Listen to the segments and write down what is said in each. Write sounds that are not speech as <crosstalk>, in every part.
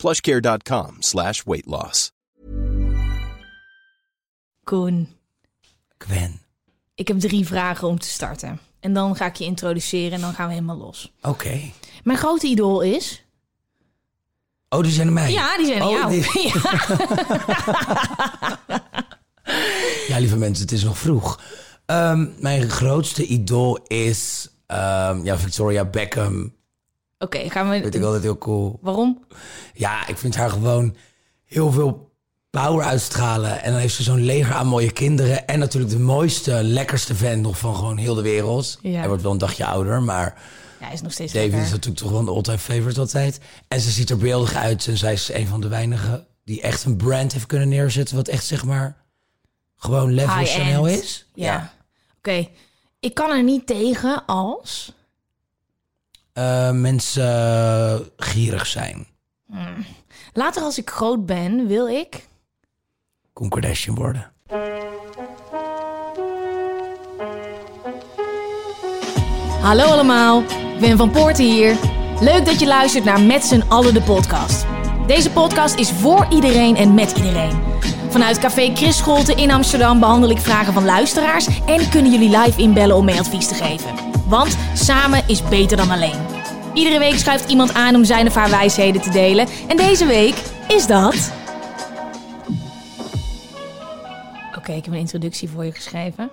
plushcare.com slash weight loss. Koen, Gwen. ik heb drie vragen om te starten. En dan ga ik je introduceren en dan gaan we helemaal los. Oké. Mijn grote idool is... Oh, die zijn er mij. Ja, die zijn Oh, jou. die- <laughs> Ja, lieve mensen, het is nog vroeg. Ehm, mijn grootste idool is ehm, ja, Victoria Beckham. Oké, gaan Vind ik we... altijd heel cool. Waarom? Ja, ik vind haar gewoon heel veel power uitstralen. En dan heeft ze zo'n leger aan mooie kinderen. En natuurlijk de mooiste, lekkerste fan nog van gewoon heel de wereld. Ja. Hij wordt wel een dagje ouder, maar Ja, hij is nog steeds David lekker. is natuurlijk toch wel een all-time favorite altijd. En ze ziet er beeldig uit. En zij is een van de weinigen die echt een brand heeft kunnen neerzetten. Wat echt, zeg maar, gewoon level. Chanel is. Ja. Oké, ik kan er niet tegen als... Eh, mensen eh, gierig zijn. Later als ik groot ben, wil ik... Koen Kardashian worden. Hallo allemaal, Ben van Poorten hier. Leuk dat je luistert naar Met z'n allen de podcast. Deze podcast is voor iedereen en met iedereen. Vanuit Café Chris Scholte in Amsterdam behandel ik vragen van luisteraars... en kunnen jullie live inbellen om mee advies te geven. Want samen is beter dan alleen. Iedere week schuift iemand aan om zijn of haar wijsheden te delen. En deze week is dat... Oké, ik heb een introductie voor je geschreven.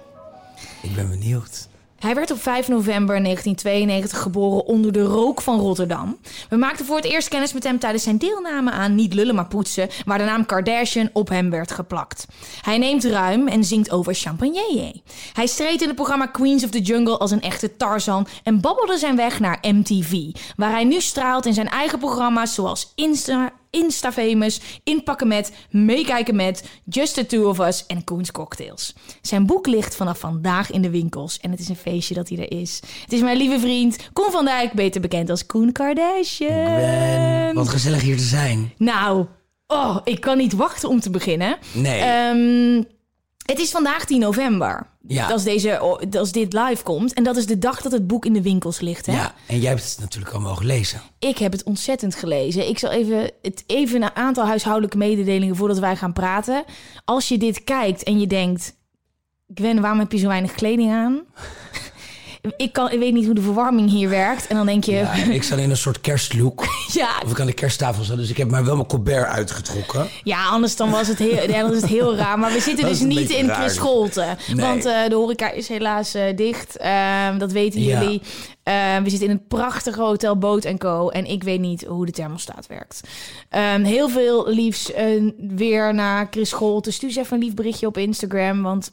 Ik ben benieuwd. Hij werd op 5 november 1992 geboren onder de rook van Rotterdam. We maakten voor het eerst kennis met hem tijdens zijn deelname aan Niet lullen maar poetsen, waar de naam Kardashian op hem werd geplakt. Hij neemt ruim en zingt over champagne. Hij streed in het programma Queens of the Jungle als een echte Tarzan en babbelde zijn weg naar MTV, waar hij nu straalt in zijn eigen programma's zoals Insta, Insta-famous, Inpakken met, Meekijken met, Just the Two of Us en Koens Cocktails. Zijn boek ligt vanaf vandaag in de winkels en het is een feestje dat hij er is. Het is mijn lieve vriend Koen van Dijk, beter bekend als Koen Kardashian. Wat gezellig hier te zijn. Nou, oh, ik kan niet wachten om te beginnen. Nee. Ehm, het is vandaag 10 november. Ja. Als, deze, als dit live komt. En dat is de dag dat het boek in de winkels ligt. Hè? ja, en jij hebt het natuurlijk al mogen lezen. Ik heb het ontzettend gelezen. Ik zal even, het, even een aantal huishoudelijke mededelingen voordat wij gaan praten. Als je dit kijkt en je denkt... Gwen, waarom heb je zo weinig kleding aan? Ik, kan, ik weet niet hoe de verwarming hier werkt. En dan denk je... Ja, Ja, ik sta in een soort kerstlook. <laughs> ja, Of ik aan de kersttafel sta. Dus ik heb maar wel mijn colbert uitgetrokken. anders dan was het heel, ja, dan is het heel raar. Maar we zitten Dat dus niet in raar. Chris Scholte. Nee. Want eh, de horeca is helaas eh, dicht. Ehm, dat weten Ja. jullie. Ehm, we zitten in een prachtige hotel Boot Co. En ik weet niet hoe de thermostaat werkt. Ehm, heel veel liefs eh, weer naar Chris Scholte. Stuur eens even een lief berichtje op Instagram. Want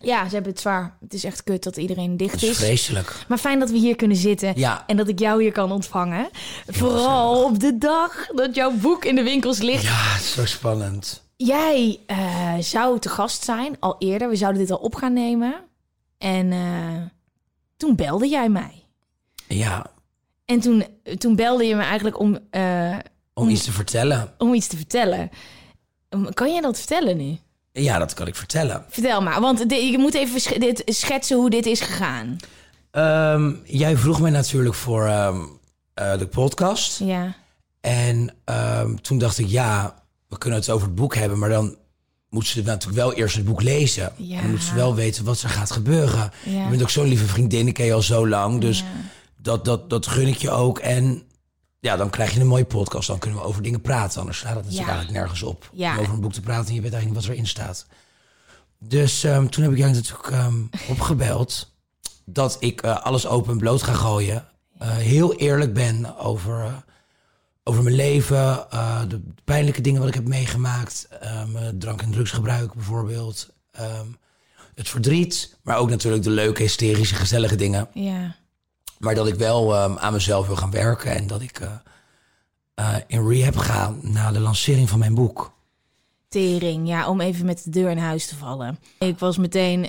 ja, ze hebben het zwaar. Het is echt kut dat iedereen dicht Dat is is. vreselijk. Maar fijn dat we hier kunnen zitten. Ja. En dat ik jou hier kan ontvangen. Vooral op de dag dat jouw boek in de winkels ligt. Ja, zo spannend. Jij eh, zou te gast zijn, al eerder. We zouden dit al op gaan nemen. En eh, toen belde jij mij. Ja, En toen, toen belde je me eigenlijk om, eh, om iets te vertellen. om iets te vertellen. Kan jij dat vertellen nu? Ja, dat kan ik vertellen. Vertel maar, want je moet even dit, schetsen hoe dit is gegaan. Ehm, jij vroeg mij natuurlijk voor ehm, eh, de podcast. Ja, En ehm, toen dacht ik, ja, we kunnen het over het boek hebben, maar dan moet ze natuurlijk wel eerst het boek lezen. Ja. En dan moet ze wel weten wat er gaat gebeuren. Ja. Je bent ook zo'n lieve vriendin, ik ken je al zo lang. Dus dat, dat, dat gun ik je ook. En ja, dan krijg je een mooie podcast. Dan kunnen we over dingen praten. Anders slaat het natuurlijk Ja. eigenlijk nergens op. Ja. Om over een boek te praten en je weet eigenlijk wat erin staat. Dus ehm, toen heb ik jou natuurlijk ehm, opgebeld dat ik eh, alles open en bloot ga gooien. Eh, heel eerlijk ben over, eh, over mijn leven, de pijnlijke dingen wat ik heb meegemaakt. mijn drank- en drugsgebruik bijvoorbeeld. Ehm, het verdriet, maar ook natuurlijk de leuke, hysterische, gezellige dingen. ja. Maar dat ik wel ehm, aan mezelf wil gaan werken en dat ik eh, eh, in rehab ga na de lancering van mijn boek. Tering, ja, om even met de deur in huis te vallen. Ik was meteen,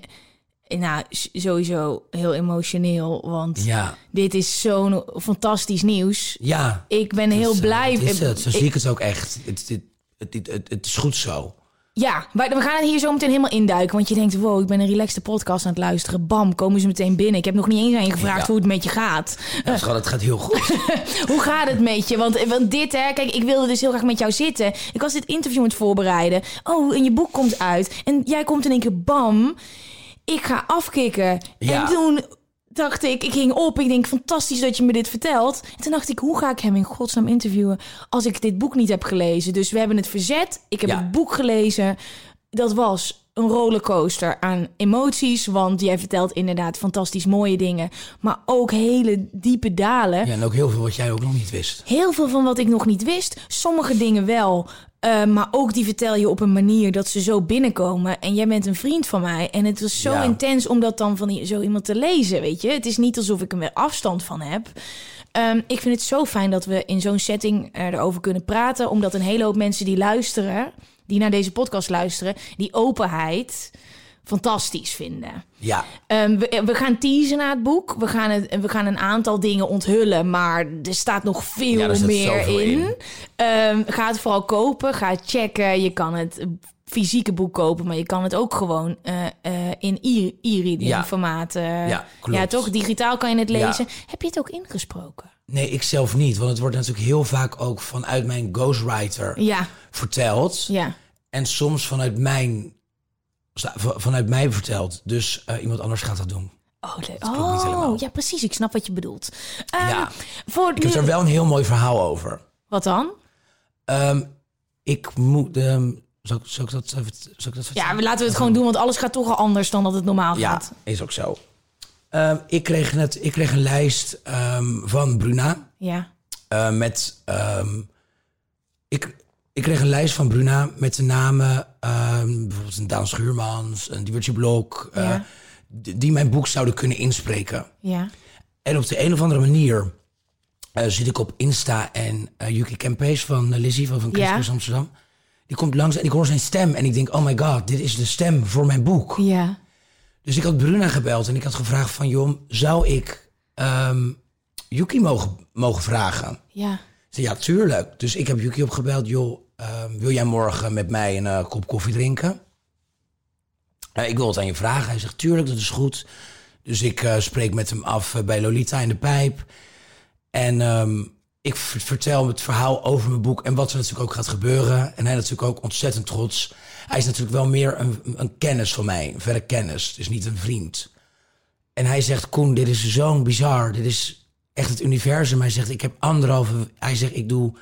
nou, sowieso heel emotioneel, want Ja, dit is zo'n fantastisch nieuws. ja. Ik ben heel is, eh, blij. is het. Zo Ik- zie ik het ook echt. Het, het, het, het, het, het is goed zo. Ja, we gaan het hier zo meteen helemaal induiken. Want je denkt, wow, ik ben een relaxte podcast aan het luisteren. Bam, komen ze meteen binnen. Ik heb nog niet eens aan je gevraagd Ja. hoe het met je gaat. Ja, schat, het gaat heel goed. <laughs> Hoe gaat het met je? Want, want dit, hè, kijk, ik wilde dus heel graag met jou zitten. Ik was dit interview aan het voorbereiden. Oh, en je boek komt uit. En jij komt in één keer, bam. Ik ga afkicken. Ja. En toen dacht ik, ik ging op. Ik denk, fantastisch dat je me dit vertelt. En toen dacht ik, hoe ga ik hem in godsnaam interviewen als ik dit boek niet heb gelezen? Dus we hebben het verzet. Ik heb Ja. het boek gelezen. Dat was een rollercoaster aan emoties. Want jij vertelt inderdaad fantastisch mooie dingen. Maar ook hele diepe dalen. Ja, en ook heel veel wat jij ook nog niet wist. Heel veel van wat ik nog niet wist. Sommige dingen wel. eh, maar ook die vertel je op een manier dat ze zo binnenkomen. En jij bent een vriend van mij. En het was zo Ja. intens om dat dan van zo iemand te lezen, weet je. Het is niet alsof ik er weer afstand van heb. Ehm, ik vind het zo fijn dat we in zo'n setting eh, erover kunnen praten. Omdat een hele hoop mensen die luisteren, die naar deze podcast luisteren, die openheid fantastisch vinden. Ja, Ehm, we, we gaan teasen naar het boek. We gaan, het, we gaan een aantal dingen onthullen, maar er staat nog veel Ja, er staat meer in. in. Ehm, ga het vooral kopen. Ga het checken. Je kan het fysieke boek kopen, maar je kan het ook gewoon eh, eh, in e-reading Ja. formaat. Ja, klopt. ja, toch? Digitaal kan je het Ja. lezen. Heb je het ook ingesproken? nee, ik zelf niet. Want het wordt natuurlijk heel vaak ook vanuit mijn ghostwriter Ja, verteld. ja. En soms vanuit mijn, vanuit mij verteld. Dus eh, iemand anders gaat dat doen. Oh, oh ja, precies. Ik snap wat je bedoelt. Ehm, Ja. Voor Ik heb er wel een heel mooi verhaal over. Wat dan? Ehm, ik moet... ehm zal, ik- zal ik dat even... Zal ik dat Ja, vertellen? laten we het gewoon doen, want alles gaat toch al anders dan dat het normaal Ja, gaat. is ook zo. Ik, kreeg net, ik kreeg een lijst van Bruna. Ja. eh, met... ik, ik kreeg een lijst van Bruna met de namen... ehm, bijvoorbeeld een Daan Schuurmans, een Diewertje Blok... eh, Ja. die mijn boek zouden kunnen inspreken. Ja. En op de een of andere manier eh, zit ik op Insta en eh Yuki Kempees van Lizzie van, van Ja. Christus Amsterdam. Die komt langs en ik hoor zijn stem en ik denk, oh my god, dit is de stem voor mijn boek. Ja. Dus ik had Bruna gebeld en ik had gevraagd van, joh, zou ik ehm, Yuki mogen, mogen vragen? Ja. Ze zei, ja, tuurlijk. Dus ik heb Yuki opgebeld, joh, ehm, wil jij morgen met mij een eh, kop koffie drinken? Ik wil het aan je vragen. Hij zegt, tuurlijk, dat is goed. Dus ik eh, spreek met hem af eh, bij Lolita in de Pijp. En ehm, ik vertel hem het verhaal over mijn boek en wat er natuurlijk ook gaat gebeuren. En hij natuurlijk ook ontzettend trots. Hij is natuurlijk wel meer een, een kennis van mij, een verre kennis. Is niet een vriend. En hij zegt, Koen, dit is zo'n bizar. Dit is echt het universum. Hij zegt, ik heb anderhalve... Hij zegt, ik doe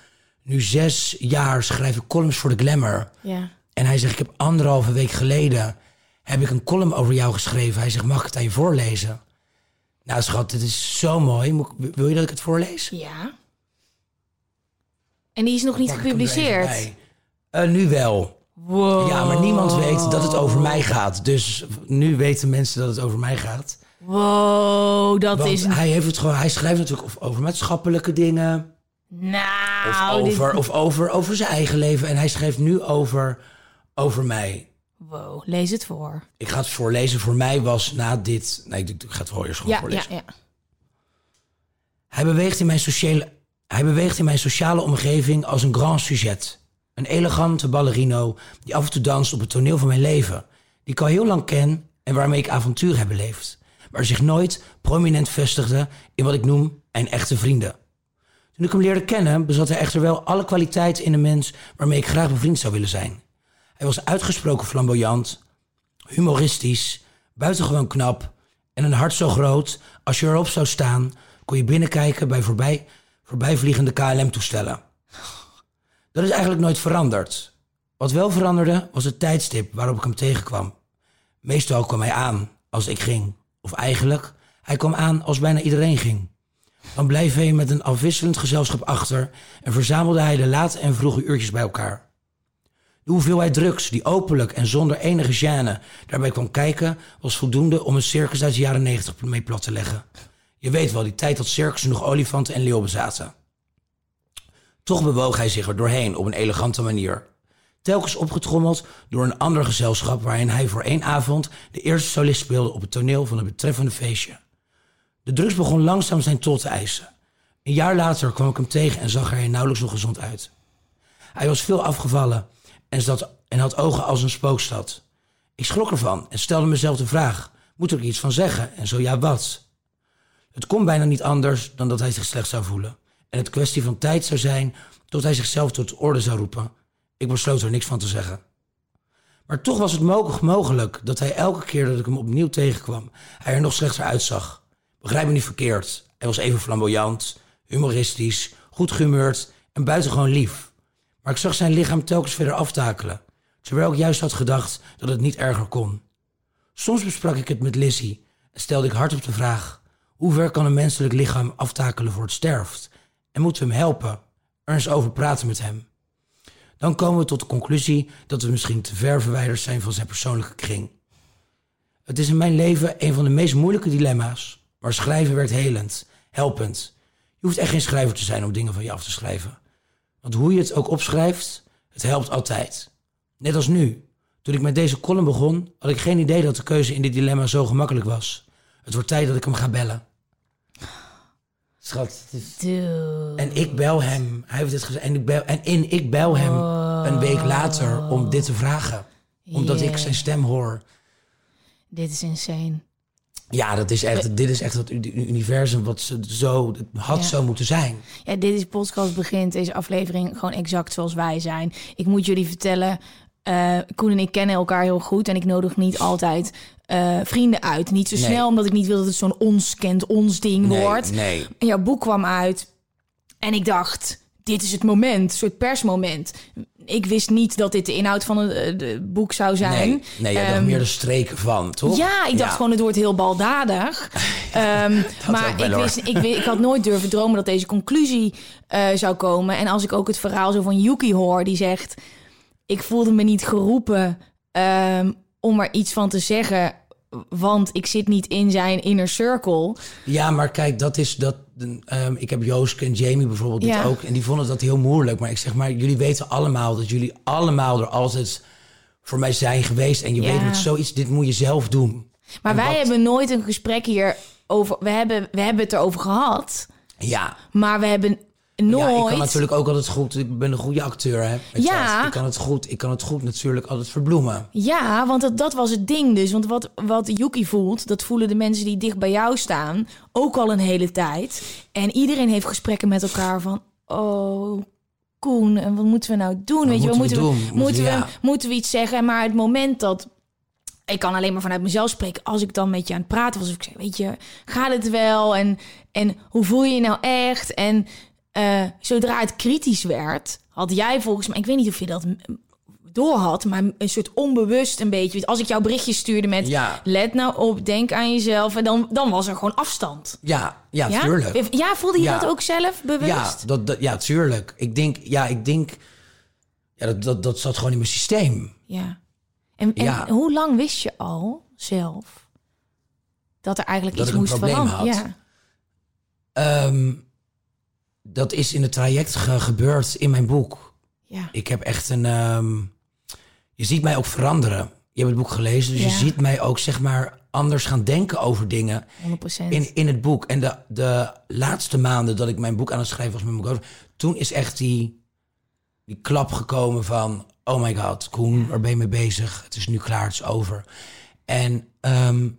nu zes jaar schrijf ik columns voor de Glamour. Ja. En hij zegt, ik heb anderhalve week geleden... heb ik een column over jou geschreven. Hij zegt, mag ik het aan je voorlezen? Nou, schat, dit is zo mooi. Moet ik- wil je dat ik het voorlees? Ja. En die is nog niet er gepubliceerd. Eh, nu wel. Wow. Ja, maar niemand weet dat het over mij gaat. Dus nu weten mensen dat het over mij gaat. Wow, dat Want is... hij, heeft het gewoon, hij schrijft natuurlijk of- over maatschappelijke dingen. Of, Nou, dit- over, of over, over zijn eigen leven. En hij schreef nu over, over mij. Wow, lees het voor. Ik ga het voorlezen. Voor mij was na dit... Nee, ik, ik ga het voor eerst gewoon Ja, ja, voorlezen. ja. Hij beweegt, in mijn sociale, hij beweegt in mijn sociale omgeving als een grand sujet. Een elegante ballerino die af en toe danst op het toneel van mijn leven. Die ik al heel lang ken en waarmee ik avontuur heb beleefd. Maar zich nooit prominent vestigde in wat ik noem een echte vrienden. Toen ik hem leerde kennen, bezat hij echter wel alle kwaliteiten in een mens waarmee ik graag bevriend zou willen zijn. Hij was uitgesproken flamboyant, humoristisch, buitengewoon knap en een hart zo groot, als je erop zou staan, kon je binnenkijken bij voorbij, voorbijvliegende KLM-toestellen. Dat is eigenlijk nooit veranderd. Wat wel veranderde, was het tijdstip waarop ik hem tegenkwam. Meestal kwam hij aan als ik ging. Of eigenlijk, hij kwam aan als bijna iedereen ging. Dan bleef hij met een afwisselend gezelschap achter en verzamelde hij de late en vroege uurtjes bij elkaar. De hoeveelheid drugs die openlijk en zonder enige gêne daarbij kwam kijken, was voldoende om een circus uit de jaren 90 mee plat te leggen. Je weet wel, die tijd dat circussen nog olifanten en leeuwen bezaten. Toch bewoog hij zich er doorheen op een elegante manier. Telkens opgetrommeld door een ander gezelschap waarin hij voor één avond de eerste solist speelde op het toneel van het betreffende feestje. De drugs begon langzaam zijn tol te eisen. Een jaar later kwam ik hem tegen en zag er nauwelijks nog gezond uit. Hij was veel afgevallen en, zat, en had ogen als een spookstad. Ik schrok ervan en stelde mezelf de vraag: moet ik iets van zeggen? En zo ja, wat? Het kon bijna niet anders dan dat hij zich slecht zou voelen. En het kwestie van tijd zou zijn tot hij zichzelf tot orde zou roepen. Ik besloot er niks van te zeggen. Maar toch was het mogelijk dat hij elke keer dat ik hem opnieuw tegenkwam, hij er nog slechter uitzag. Begrijp me niet verkeerd. Hij was even flamboyant, humoristisch, goed gehumeurd en buitengewoon lief. Maar ik zag zijn lichaam telkens verder aftakelen, terwijl ik juist had gedacht dat het niet erger kon. Soms besprak ik het met Lizzie en stelde ik hardop de vraag: hoe ver kan een menselijk lichaam aftakelen voor het sterft? En moeten we hem helpen? Er eens over praten met hem. Dan komen we tot de conclusie dat we misschien te ver verwijderd zijn van zijn persoonlijke kring. Het is in mijn leven een van de meest moeilijke dilemma's, maar schrijven werkt helend, helpend. Je hoeft echt geen schrijver te zijn om dingen van je af te schrijven. Want hoe je het ook opschrijft, het helpt altijd. Net als nu. Toen ik met deze column begon, had ik geen idee dat de keuze in dit dilemma zo gemakkelijk was. Het wordt tijd dat ik hem ga bellen. Schat, het is... Dude. En ik bel hem. Hij heeft dit gezegd. En ik bel, en in, ik bel hem een week later om dit te vragen. Omdat ik zijn stem hoor. Dit is insane. Ja, dat is echt, dit is echt het uni- universum wat ze zo, het had Ja. zo moeten zijn. Ja, dit is podcast begint, deze aflevering gewoon exact zoals wij zijn. Ik moet jullie vertellen, eh, Koen en ik kennen elkaar heel goed en ik nodig niet altijd eh, vrienden uit. Niet zo Nee. snel, omdat ik niet wil dat het zo'n ons kent ons ding Nee, wordt. nee. En jouw boek kwam uit en ik dacht, dit is het moment, een soort persmoment. Ik wist niet dat dit de inhoud van het eh, boek zou zijn. Nee, nee jij dacht Ehm, meer de streken van, toch? Ja, ik dacht gewoon het wordt heel baldadig. <laughs> Ehm, maar ik, wist, ik, ik had nooit durven dromen dat deze conclusie zou komen. En als ik ook het verhaal zo van Yuki hoor, die zegt... ik voelde me niet geroepen ehm, om er iets van te zeggen... want ik zit niet in zijn inner circle. Ja, maar kijk, dat is dat. ehm, ik heb Joost en Jamie bijvoorbeeld dit ook. En die vonden dat heel moeilijk. Maar ik zeg maar, jullie weten allemaal dat jullie allemaal er altijd voor mij zijn geweest. En je Ja. weet met zoiets, dit moet je zelf doen. Maar En wij wat- hebben nooit een gesprek hier over... We hebben, we hebben het erover gehad, Ja, maar we hebben nooit... ja, ik kan natuurlijk ook altijd goed. Ik ben een goede acteur, hè? Weet Ja. Ik kan het goed. Ik kan het goed natuurlijk altijd verbloemen. Ja, want dat, dat was het ding dus. Want wat, wat Yuki voelt, dat voelen de mensen die dicht bij jou staan ook al een hele tijd. En iedereen heeft gesprekken met elkaar van... Oh, Koen, en wat moeten we nou doen? Weet je, moeten we moeten, we, doen? moeten, we, we- ja. moeten we iets zeggen? Maar het moment dat... Ik kan alleen maar vanuit mezelf spreken. Als ik dan met je aan het praten was, of ik zei, weet je, gaat het wel? En, en hoe voel je je nou echt? En eh, zodra het kritisch werd, had jij volgens mij... Ik weet niet of je dat door had, maar een soort onbewust een beetje. Als ik jouw berichtje stuurde met Ja. let nou op, denk aan jezelf, en dan, dan was er gewoon afstand. Ja, ja, Ja, tuurlijk. ja voelde je Ja. dat ook zelf bewust? Ja, dat, dat, ja, tuurlijk. Ik denk, ja, ik denk, ja, dat, dat, dat zat gewoon in mijn systeem. Ja. En, en hoe lang wist je al zelf dat er eigenlijk Dat iets moest veranderen? had. Ja. Ehm, dat is in het traject ge- gebeurd in mijn boek. Ja. Ik heb echt een. ehm, je ziet mij ook veranderen. Je hebt het boek gelezen, dus Ja. je ziet mij ook zeg maar anders gaan denken over dingen 100%. in, in het boek. En de, de laatste maanden dat ik mijn boek aan het schrijven was met mijn coach, toen is echt die, die klap gekomen van: oh my god, Koen, waar ben je mee bezig? Het is nu klaar, het is over. En ehm,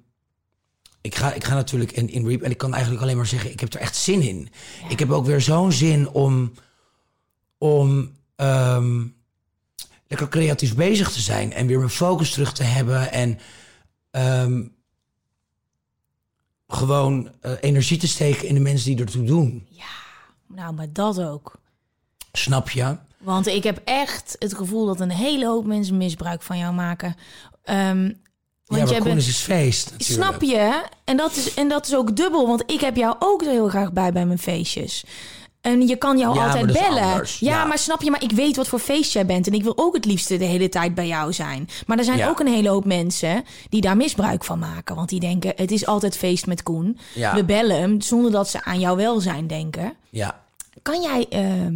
ik, ga, ik ga natuurlijk in, in Reap en ik kan eigenlijk alleen maar zeggen: ik heb er echt zin in. Ik heb ook weer zo'n zin om, om ehm, lekker creatief bezig te zijn en weer mijn focus terug te hebben en ehm, gewoon eh, energie te steken in de mensen die ertoe doen. Nou, maar dat ook. Snap je? Want ik heb echt het gevoel dat een hele hoop mensen misbruik van jou maken. Ehm, ja, want maar jij Koen bent, is feest natuurlijk. Snap je? En dat, is, en dat is ook dubbel, want ik heb jou ook er heel graag bij bij mijn feestjes. En je kan jou Ja, altijd bellen. Ja, Ja. maar snap je, maar ik weet wat voor feest jij bent. En ik wil ook het liefste de hele tijd bij jou zijn. Maar er zijn Ja. ook een hele hoop mensen die daar misbruik van maken. Want die denken, het is altijd feest met Koen. We bellen hem zonder dat ze aan jouw welzijn denken. Ja. Kan jij ehm,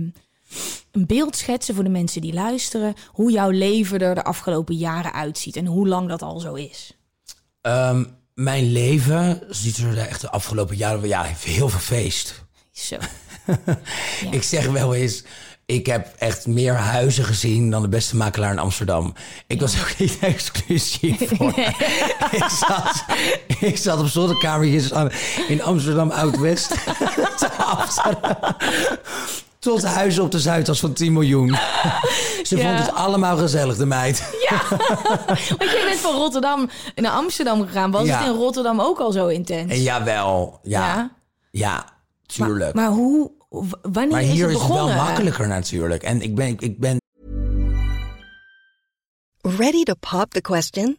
een beeld schetsen voor de mensen die luisteren... hoe jouw leven er de afgelopen jaren uitziet en hoe lang dat al zo is? Ehm, mijn leven ziet er echt de afgelopen jaren... Ja, heel veel feest. Zo. <laughs> Ik zeg wel eens... Ik heb echt meer huizen gezien dan de beste makelaar in Amsterdam. Ik was ook niet <laughs> exclusief <laughs> voor. ik, zat, ik zat op zolderkamertjes in Amsterdam Oud-West. Tot huizen op de Zuidas van 10 miljoen. <laughs> Ze Ja. vond het allemaal gezellig, de meid. Ja, <laughs> want jij bent van Rotterdam naar Amsterdam gegaan. Was Ja. het in Rotterdam ook al zo intens? En jawel, ja. Ja. Ja, tuurlijk. Maar, maar hoe, wanneer Maar is hier het is het wel begonnen? makkelijker natuurlijk. En ik ben, ik ben Ready to pop the question?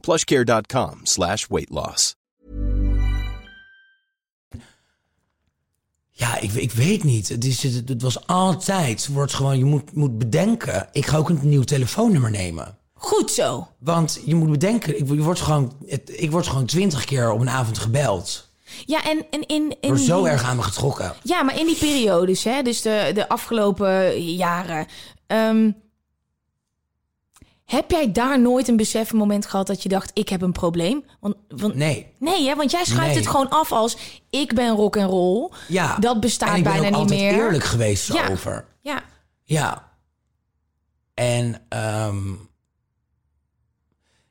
plushcare.com slash weight loss. Ja, ik, ik weet niet. Het, is, het, het was altijd. Het wordt gewoon, je moet, moet bedenken. Ik ga ook een nieuw telefoonnummer nemen. Goed zo. Want je moet bedenken, ik, je wordt gewoon, het, ik word gewoon twintig keer op een avond gebeld. Ja, en, en in... Ik in word zo die- erg aan me getrokken. Ja, maar in die periodes, hè, dus de, de afgelopen jaren... ehm, heb jij daar nooit een besefmoment gehad dat je dacht... ik heb een probleem? Want, want, Nee. Nee, hè, want jij schrijft Nee. het gewoon af als... ik ben rock en roll. Ja. Dat bestaat en ik ben bijna ook niet altijd meer. eerlijk geweest Ja. over. Ja, Ja. En ehm,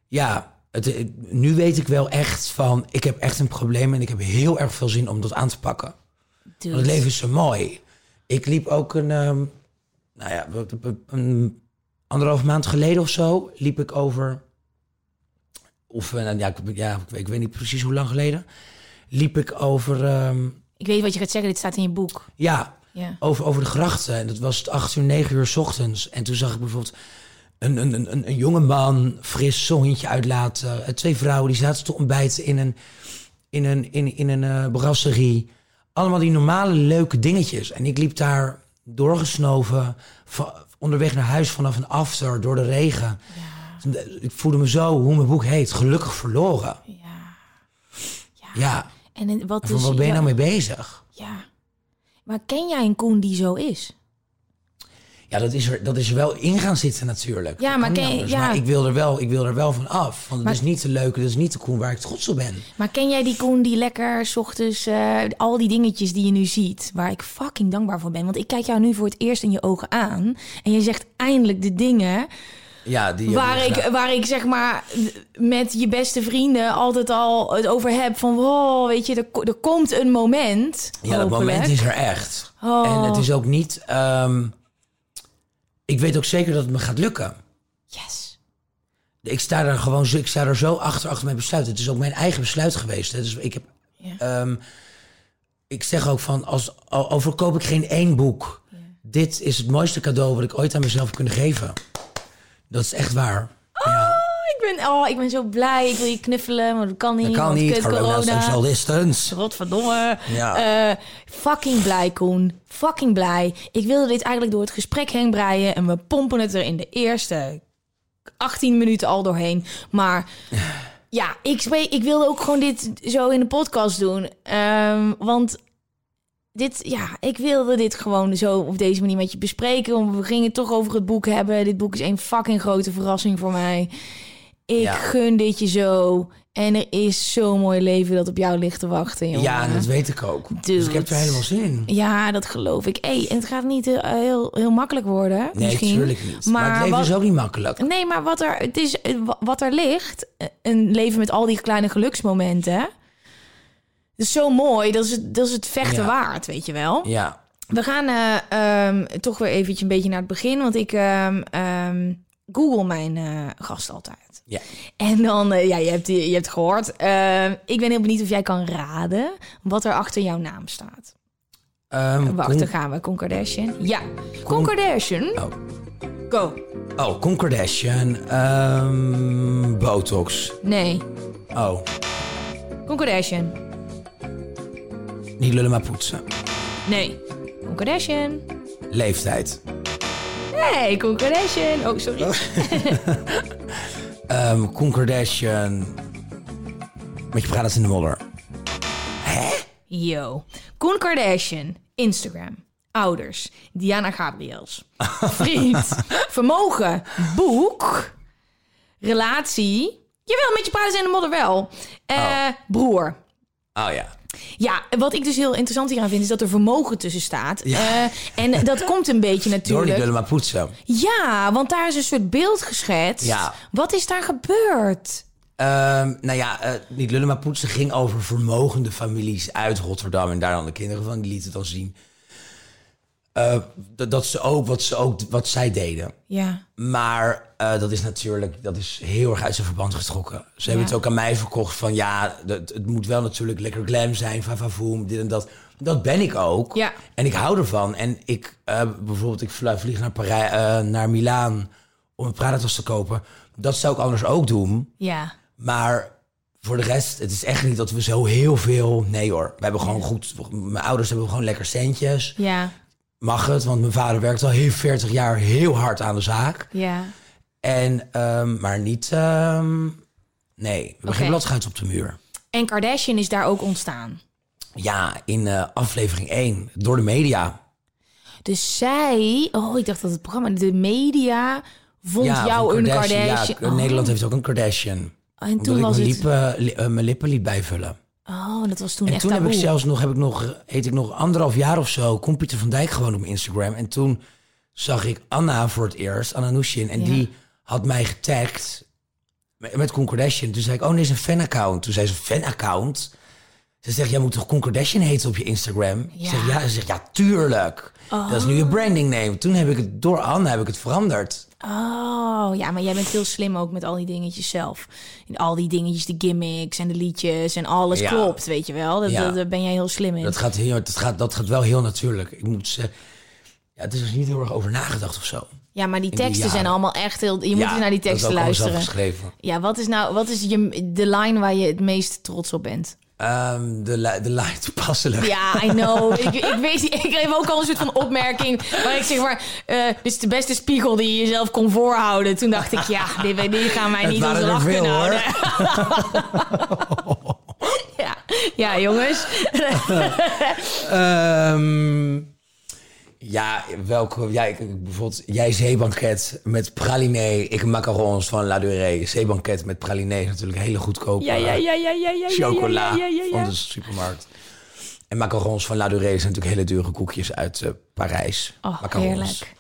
ja, het, het- nu weet ik wel echt van, ik heb echt een probleem en ik heb heel erg veel zin om dat aan te pakken. het leven is zo mooi. Ik liep ook een, ehm, nou ja, een anderhalf maand geleden of zo, liep ik over, of eh, ja, ik, ja, ik, weet- ik weet niet precies hoe lang geleden, liep ik over, ehm, Ik weet wat je gaat zeggen, dit staat in je boek. ja, Ja. over, over de grachten. En dat was het 8 uur, 9 uur 's ochtends. En toen zag ik bijvoorbeeld een, een, een- een, jonge man fris zonnetje uitlaten. En twee vrouwen die zaten te ontbijten in een, in een, in, in een eh, brasserie. Allemaal die normale leuke dingetjes. En ik liep daar doorgesnoven, va- onderweg naar huis vanaf een after, door de regen. Ik voelde me zo, hoe mijn boek heet, gelukkig verloren. Ja. Ja, En wat en van wat ben je ja, nou mee bezig? Ja. Maar ken jij een Koen die zo is? Ja, dat is er, dat is er wel in gaan zitten natuurlijk. Ja, maar ken ja. Maar ik wil, er wel, ik wil er wel van af. Want het is niet de leuke, dat is niet de Koen waar ik trots op ben. Maar ken jij die Koen die lekker 's ochtends eh, al die dingetjes die je nu ziet, waar ik fucking dankbaar voor ben? Want ik kijk jou nu voor het eerst in je ogen aan en je zegt eindelijk de dingen Ja, die waar ik, gedaan. waar ik zeg maar met je beste vrienden altijd al het over heb van wow, weet je, er, er komt een moment. Ja, dat moment is er echt. Oh. En het is ook niet... ehm, ik weet ook zeker dat het me gaat lukken. Yes. Ik sta er gewoon zo, ik sta er zo achter, achter mijn besluit. Het is ook mijn eigen besluit geweest. hè. Dus ik heb... Ja. ehm, ik zeg ook van, als, al, al verkoop ik geen één boek... Dit is het mooiste cadeau wat ik ooit aan mezelf heb kunnen geven. Dat is echt waar. Oh, ik ben zo blij. Ik wil je knuffelen, maar dat kan niet. Dat kan niet. kut Corona social distance. Godverdomme. Ja. Eh, fucking blij, Koen. Fucking blij. Ik wilde dit eigenlijk door het gesprek heen breien. En we pompen het er in de eerste 18 minuten al doorheen. Maar <sighs> ja, ik, ik wilde ook gewoon dit zo in de podcast doen. Ehm, want dit, ja, ik wilde dit gewoon zo op deze manier met je bespreken. Want we gingen het toch over het boek hebben. Dit boek is een fucking grote verrassing voor mij. Ik Ja. gun dit je zo. En er is zo'n mooi leven dat op jou ligt te wachten, jongen. Ja, dat weet ik ook. Dus ik heb er helemaal zin in. Ja, dat geloof ik. Hey, en het gaat niet heel, heel, heel makkelijk worden, Nee, misschien. natuurlijk niet. Maar, het leven wat- is ook niet makkelijk. Nee, maar wat er, het is, eh, wa- wat er ligt, eh, een leven met al die kleine geluksmomenten... Dat is zo mooi, dat is het, dat is het vechten Ja. waard, weet je wel. Ja. We gaan eh, ehm, toch weer eventjes een beetje naar het begin, want ik ehm, ehm, google mijn eh gast altijd. Ja. En dan, eh, ja, je hebt, je hebt gehoord. Ehm, ik ben heel benieuwd of jij kan raden wat er achter jouw naam staat. Ehm, Wacht, gaan we. Con Kardashian. Ja, Con Kardashian. Oh. Go. Oh, Con Kardashian. ehm, Botox. Nee, Oh, Con Kardashian. niet lullen maar poetsen. Nee, Con Kardashian. Leeftijd. Nee, Con Kardashian. Oh, sorry. <laughs> Con Kardashian. Met je praat in de modder. Yo. Koen Kardashian. Instagram. Ouders. Diana Gabriels. <laughs> Vriend. Vermogen. Boek. Relatie. Jawel, met je paarden in de modder wel. Eh, Broer. Oh ja. Ja, wat ik dus heel interessant hieraan vind... is dat er vermogen tussen staat. Ja. Eh, en dat <laughs> komt een beetje Door natuurlijk... maar poetsen. Ja, want daar is een soort beeld geschetst. Ja. Wat is daar gebeurd? Ehm, nou ja, eh, niet lullen maar poetsen ging over vermogende families uit Rotterdam. En daar dan de kinderen van, die lieten het dan zien. Eh, dat, ze ook wat, ze ook wat zij deden. Ja. Maar eh, dat is natuurlijk dat is heel erg uit zijn verband getrokken. Ze hebben Ja. het ook aan mij verkocht van ja, het, het moet wel natuurlijk lekker glam zijn, vavavoom, dit en dat. Dat ben ik ook. Ja. En ik hou ervan. En ik eh, bijvoorbeeld, ik vlie- vlieg naar, Parij, naar Milaan om een Prada-tas te kopen. Dat zou ik anders ook doen. Ja. Maar voor de rest, het is echt niet dat we zo heel veel... Nee hoor, we hebben gewoon goed... Mijn ouders hebben gewoon lekker centjes. Ja. Mag het, want mijn vader werkt al heel 40 jaar heel hard aan de zaak. Ja. En, ehm, maar niet... ehm, nee, we hebben Oké. geen op de muur. En Kardashian is daar ook ontstaan. Ja, in eh, aflevering 1, door de media. Dus zij, oh, ik dacht dat het programma, de media vond ja, jou een Kardashian. Kardashian. Ja, Oh. Nederland heeft ook een Kardashian. En Omdat toen ik was mijn, het. lippen, li- eh, mijn lippen liet bijvullen. Oh, dat was toen En echt toen heb ik zelfs nog, heb ik nog, heet ik nog anderhalf jaar of zo, kon Pieter van Dijk gewoon op Instagram. En toen zag ik Anna voor het eerst, Anna Nushin, en Ja. die had mij getagd met, met Con Kardashian. Toen zei ik, oh nee, is een fanaccount. Toen zei ze, fanaccount? Ze zegt, jij moet toch Con Kardashian heten op je Instagram? Ik zeg, ja. Ze zegt, ja, tuurlijk. Dat is nu je branding name. Toen heb ik het, door Anna heb ik het veranderd. Oh, ja, maar jij bent heel slim ook met al die dingetjes zelf. En al die dingetjes, de gimmicks en de liedjes en alles Ja. klopt, weet je wel. Ja. daar ben jij heel slim in. Dat gaat, heel, dat, gaat, dat gaat wel heel natuurlijk. Ik moet zeggen, ja, het is er niet heel erg over nagedacht of zo. ja, maar die in die teksten zijn allemaal echt heel... Je moet eens naar die teksten luisteren. Ja, wat is nou, wat is je, de line waar je het meest trots op bent? Ehm, de, li- de line toepasselijk. <laughs> Ja, I know. ik, ik, weet, ik kreeg ook al een soort van opmerking. Waar ik zeg maar, eh, dit is de beste spiegel die je jezelf kon voorhouden. Toen dacht ik, ja, dit, dit gaan mij niet waren onze er lach kunnen houden. <laughs> ja. ja, jongens. Ehm, ja, welke? Ja, ik, ik- bijvoorbeeld jij zeebanket met praliné. Ik macarons van La Durée. Zeebanket met praliné is natuurlijk hele goedkope Ja, ja, ja, ja, ja, ja. chocola van de supermarkt. En macarons van La Durée zijn natuurlijk hele dure koekjes uit eh, Parijs. Oh, macarons. heerlijk.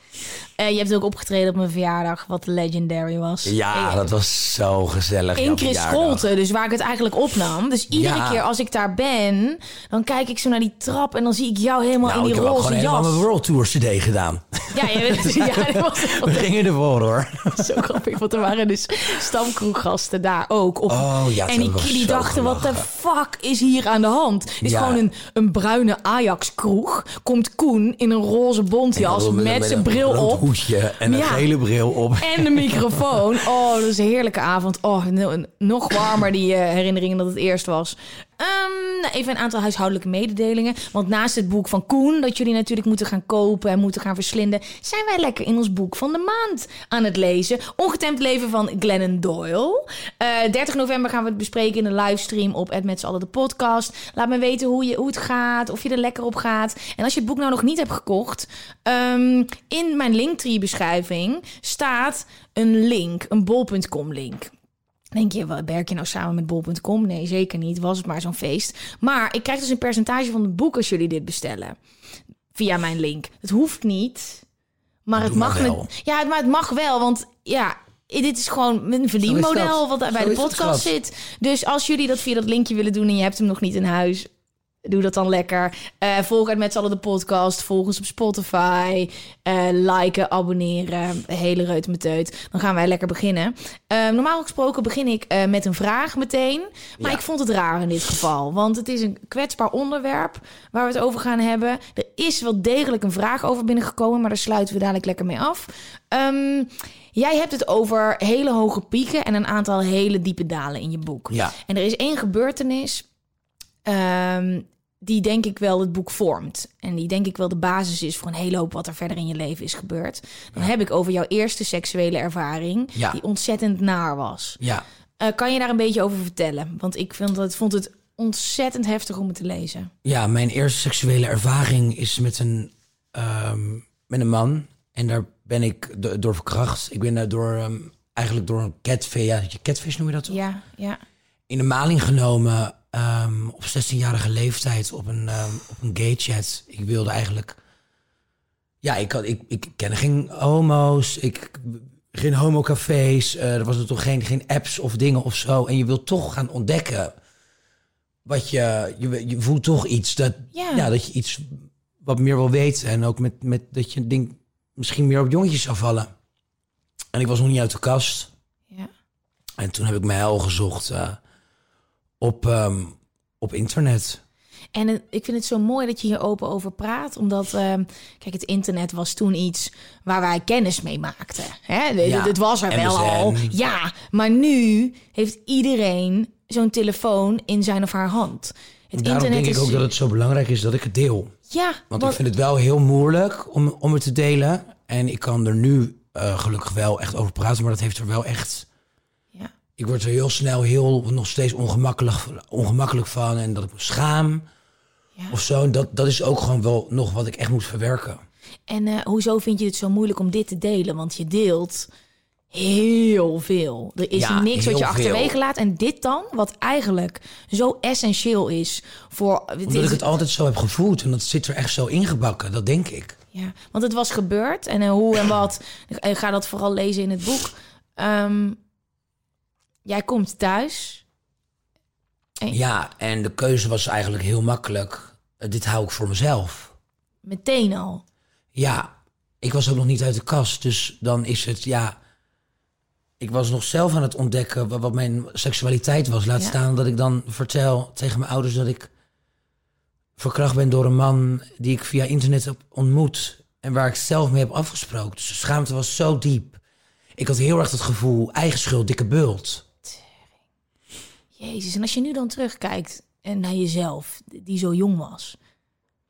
Eh, je hebt ook opgetreden op mijn verjaardag, wat legendary was. Ja, dat was zo gezellig. in Chris verjaardag. Scholte, dus waar ik het eigenlijk opnam. Dus iedere Ja. keer als ik daar ben, dan kijk ik zo naar die trap en dan zie ik jou helemaal Nou, in ik die heb ook roze gewoon helemaal jas. mijn World Tour CD gedaan. Ja, je weet, ja, dat was <laughs> We gingen ervoor hoor. <laughs> zo grappig. Want er waren dus stamkroeggasten daar ook. Op. Oh, ja, en die, die dachten, wat de fuck is hier aan de hand? Het is Ja. gewoon een, een bruine Ajax-kroeg. Komt Koen in een roze bontjas met, zijn een bril op. hoedje en een Ja. gele bril op. En de microfoon. Oh, dat is een heerlijke avond. Oh, no- nog warmer die eh, herinneringen dat het eerst was. Ehm, nou, even een aantal huishoudelijke mededelingen. Want naast het boek van Koen, dat jullie natuurlijk moeten gaan kopen en moeten gaan verslinden, zijn wij lekker in ons boek van de maand aan het lezen. Ongetemd leven van Glennon Doyle. Eh 30 november gaan we het bespreken in een livestream op Ed allen de podcast. Laat me weten hoe, je, hoe het gaat, of je er lekker op gaat. En als je het boek nou nog niet hebt gekocht, ehm, in mijn Linktree beschrijving staat een link, een bol.com link. Denk je, werk je nou samen met bol.com? Nee, zeker niet. Was het maar zo'n feest. Maar ik krijg dus een percentage van het boek als jullie dit bestellen. Via mijn link. Het hoeft niet. Maar het Doe mag wel. met- Ja, maar het mag wel. Want ja, dit is gewoon een verdienmodel wat bij Zo de podcast zit. Dus als jullie dat via dat linkje willen doen en je hebt hem nog niet in huis, doe dat dan lekker. Eh volg uit met z'n allen de podcast. Volg ons op Spotify. eh liken, abonneren. Hele reut met teut. Dan gaan wij lekker beginnen. Eh, normaal gesproken begin ik eh, met een vraag meteen. Maar Ja. ik vond het raar in dit geval. Want het is een kwetsbaar onderwerp waar we het over gaan hebben. Er is wel degelijk een vraag over binnengekomen. Maar daar sluiten we dadelijk lekker mee af. Ehm, jij hebt het over hele hoge pieken en een aantal hele diepe dalen in je boek. Ja. En er is één gebeurtenis ehm, die denk ik wel het boek vormt. En die denk ik wel de basis is voor een hele hoop wat er verder in je leven is gebeurd. Dan heb ik over jouw eerste seksuele ervaring, Ja. die ontzettend naar was. Ja. Eh, kan je daar een beetje over vertellen? Want ik vind dat, vond het ontzettend heftig om het te lezen. Ja, mijn eerste seksuele ervaring is met een, ehm, met een man. En daar ben ik do- door verkracht. Ik ben daar door, ehm, eigenlijk door een catfish, ja, catfish noem je dat toch? Ja, ja. In de maling genomen ehm, op 16-jarige leeftijd op een, ehm, op een gay chat. Ik wilde eigenlijk... Ja, ik, had, ik, ik ken geen homo's, ik, geen homocafés. eh er was er toch geen, geen apps of dingen of zo. En je wilt toch gaan ontdekken wat je... Je, je voelt toch iets dat, Ja. ja. dat je iets wat meer wil weten. En ook met, met dat je een ding misschien meer op jongetjes zou vallen. En ik was nog niet uit de kast. ja. En toen heb ik mij al gezocht eh, op, ehm, op internet. En ik vind het zo mooi dat je hier open over praat. Omdat, ehm, kijk, het internet was toen iets waar wij kennis mee maakten. Hè? Het- Ja, Het was er wel al. Ja, maar nu heeft iedereen zo'n telefoon in zijn of haar hand. Het Daarom internet denk is... ik ook dat het zo belangrijk is dat ik het deel. Ja, Want wat- ik vind het wel heel moeilijk om, om het te delen. En ik kan er nu eh, gelukkig wel echt over praten. Maar dat heeft er wel echt... Ik word er heel snel heel, nog steeds ongemakkelijk, ongemakkelijk van. En dat ik me schaam Ja. of zo. Dat, dat is ook gewoon wel nog wat ik echt moet verwerken. En eh, hoezo vind je het zo moeilijk om dit te delen? Want je deelt heel veel. Er is Ja, niks wat je achterwege laat. En dit dan, wat eigenlijk zo essentieel is voor... Omdat is- ik het altijd zo heb gevoeld. En dat zit er echt zo ingebakken. Dat denk ik. Ja, want het was gebeurd. En eh, hoe en wat, ik ga dat vooral lezen in het boek. Ehm, jij komt thuis. Ja, en de keuze was eigenlijk heel makkelijk. Eh, dit hou ik voor mezelf. Meteen al. Ja, ik was ook nog niet uit de kast. Dus dan is het, ja... Ik was nog zelf aan het ontdekken wa- wat mijn seksualiteit was. Laat Ja. staan dat ik dan vertel tegen mijn ouders dat ik verkracht ben door een man die ik via internet heb ontmoet. En waar ik zelf mee heb afgesproken. Dus de schaamte was zo diep. Ik had heel erg het gevoel, eigen schuld, dikke bult. Jezus, en als je nu dan terugkijkt en naar jezelf, die zo jong was.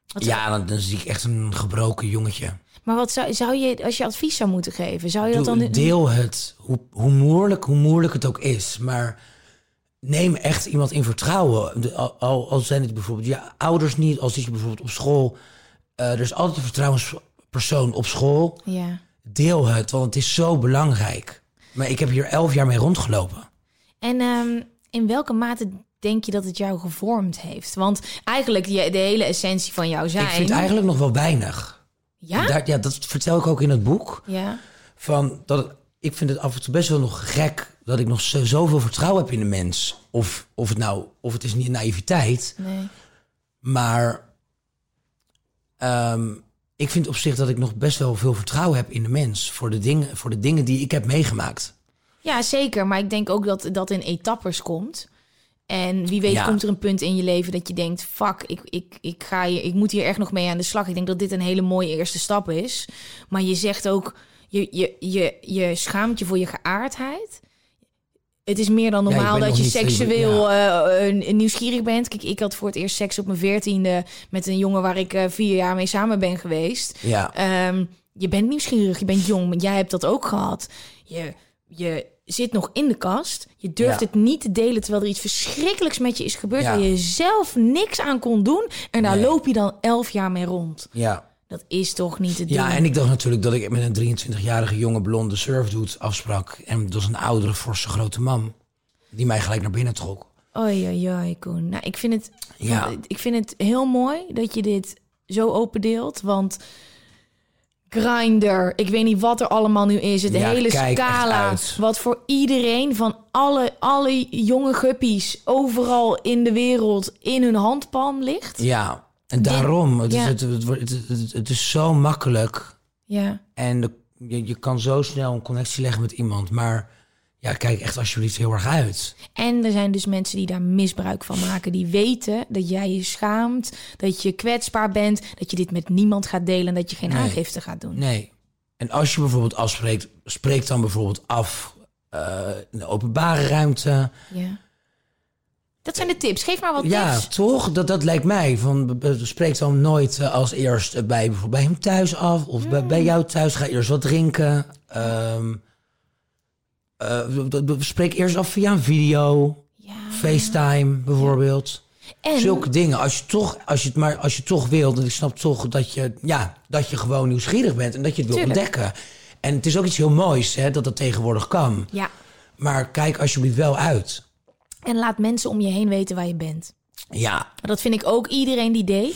Wat Ja, dan, dan zie ik echt een gebroken jongetje. Maar wat zou, zou je, als je advies zou moeten geven, zou je dat dan... deel het, hoe, hoe, moeilijk, hoe moeilijk het ook is. Maar neem echt iemand in vertrouwen. Al, al, al zijn het bijvoorbeeld je ouders niet, als zit je bijvoorbeeld op school. eh, er is altijd een vertrouwenspersoon op school. Ja. Deel het, want het is zo belangrijk. Maar ik heb hier elf jaar mee rondgelopen. En ehm, in welke mate denk je dat het jou gevormd heeft? Want eigenlijk de hele essentie van jou zijn... Ik vind eigenlijk nog wel weinig. Ja? Daar, ja, dat vertel ik ook in het boek. Ja. Van dat het- ik vind het af en toe best wel nog gek dat ik nog zo, zoveel vertrouwen heb in de mens. Of, of het nou, of het is niet naïviteit. Nee. Maar ehm, ik vind op zich dat ik nog best wel veel vertrouwen heb in de mens. Voor de dingen, voor de dingen die ik heb meegemaakt. Ja, zeker. Maar ik denk ook dat dat in etappes komt. En wie weet Ja. komt er een punt in je leven dat je denkt... fuck, ik, ik, ik, ga hier, ik moet hier echt nog mee aan de slag. Ik denk dat dit een hele mooie eerste stap is. Maar je zegt ook, je, je, je, je schaamt je voor je geaardheid. Het is meer dan normaal dat je seksueel eh, eh, nieuwsgierig bent. Kijk, ik had voor het eerst seks op mijn veertiende... met een jongen waar ik eh, vier jaar mee samen ben geweest. Ja, Ehm, je bent nieuwsgierig, je bent jong, maar jij hebt dat ook gehad. Je, je zit nog in de kast. Je durft Ja. het niet te delen terwijl er iets verschrikkelijks met je is gebeurd... Ja. waar je zelf niks aan kon doen. En daar Nee. loop je dan elf jaar mee rond. ja. Dat is toch niet te doen? ja, en ik dacht natuurlijk dat ik met een 23-jarige jonge blonde surfdude afsprak. En dat was een oudere, forse grote man. die mij gelijk naar binnen trok. Oei, oei, oei, Koen. Nou, ik vind, het, Ja. ik vind het heel mooi dat je dit zo opendeelt. Want Grinder, ik weet niet wat er allemaal nu is. Het Ja, hele scala. Wat voor iedereen van alle, alle jonge guppies overal in de wereld in hun handpalm ligt. Ja, en daarom, het, Ja. is, het is zo makkelijk Ja. en de- je, je kan zo snel een connectie leggen met iemand. Maar ja, kijk echt alsjeblieft heel erg uit. En er zijn dus mensen die daar misbruik van maken. Die weten dat jij je schaamt, dat je kwetsbaar bent, dat je dit met niemand gaat delen en dat je geen Nee. aangifte gaat doen. Nee. En als je bijvoorbeeld afspreekt, spreek dan bijvoorbeeld af eh, in de openbare ruimte. Ja. Dat zijn de tips. Geef maar wat Ja, tips. toch? Dat, dat lijkt mij. Van, spreek dan nooit eh, als eerst bij, bijvoorbeeld bij hem thuis af. Of bij, bij jou thuis. Ga eerst wat drinken. Ehm eh, b- spreek eerst af via een video. Ja. FaceTime bijvoorbeeld. En Zulke dingen. Als je, toch, als, je het maar, als je toch wilt. En ik snap toch dat je, ja, dat je gewoon nieuwsgierig bent. En dat je het wil ontdekken. En het is ook iets heel moois hè, dat dat tegenwoordig kan. ja. Maar kijk alsjeblieft wel uit. En laat mensen om je heen weten waar je bent. Ja, Maar dat vind ik ook iedereen die date.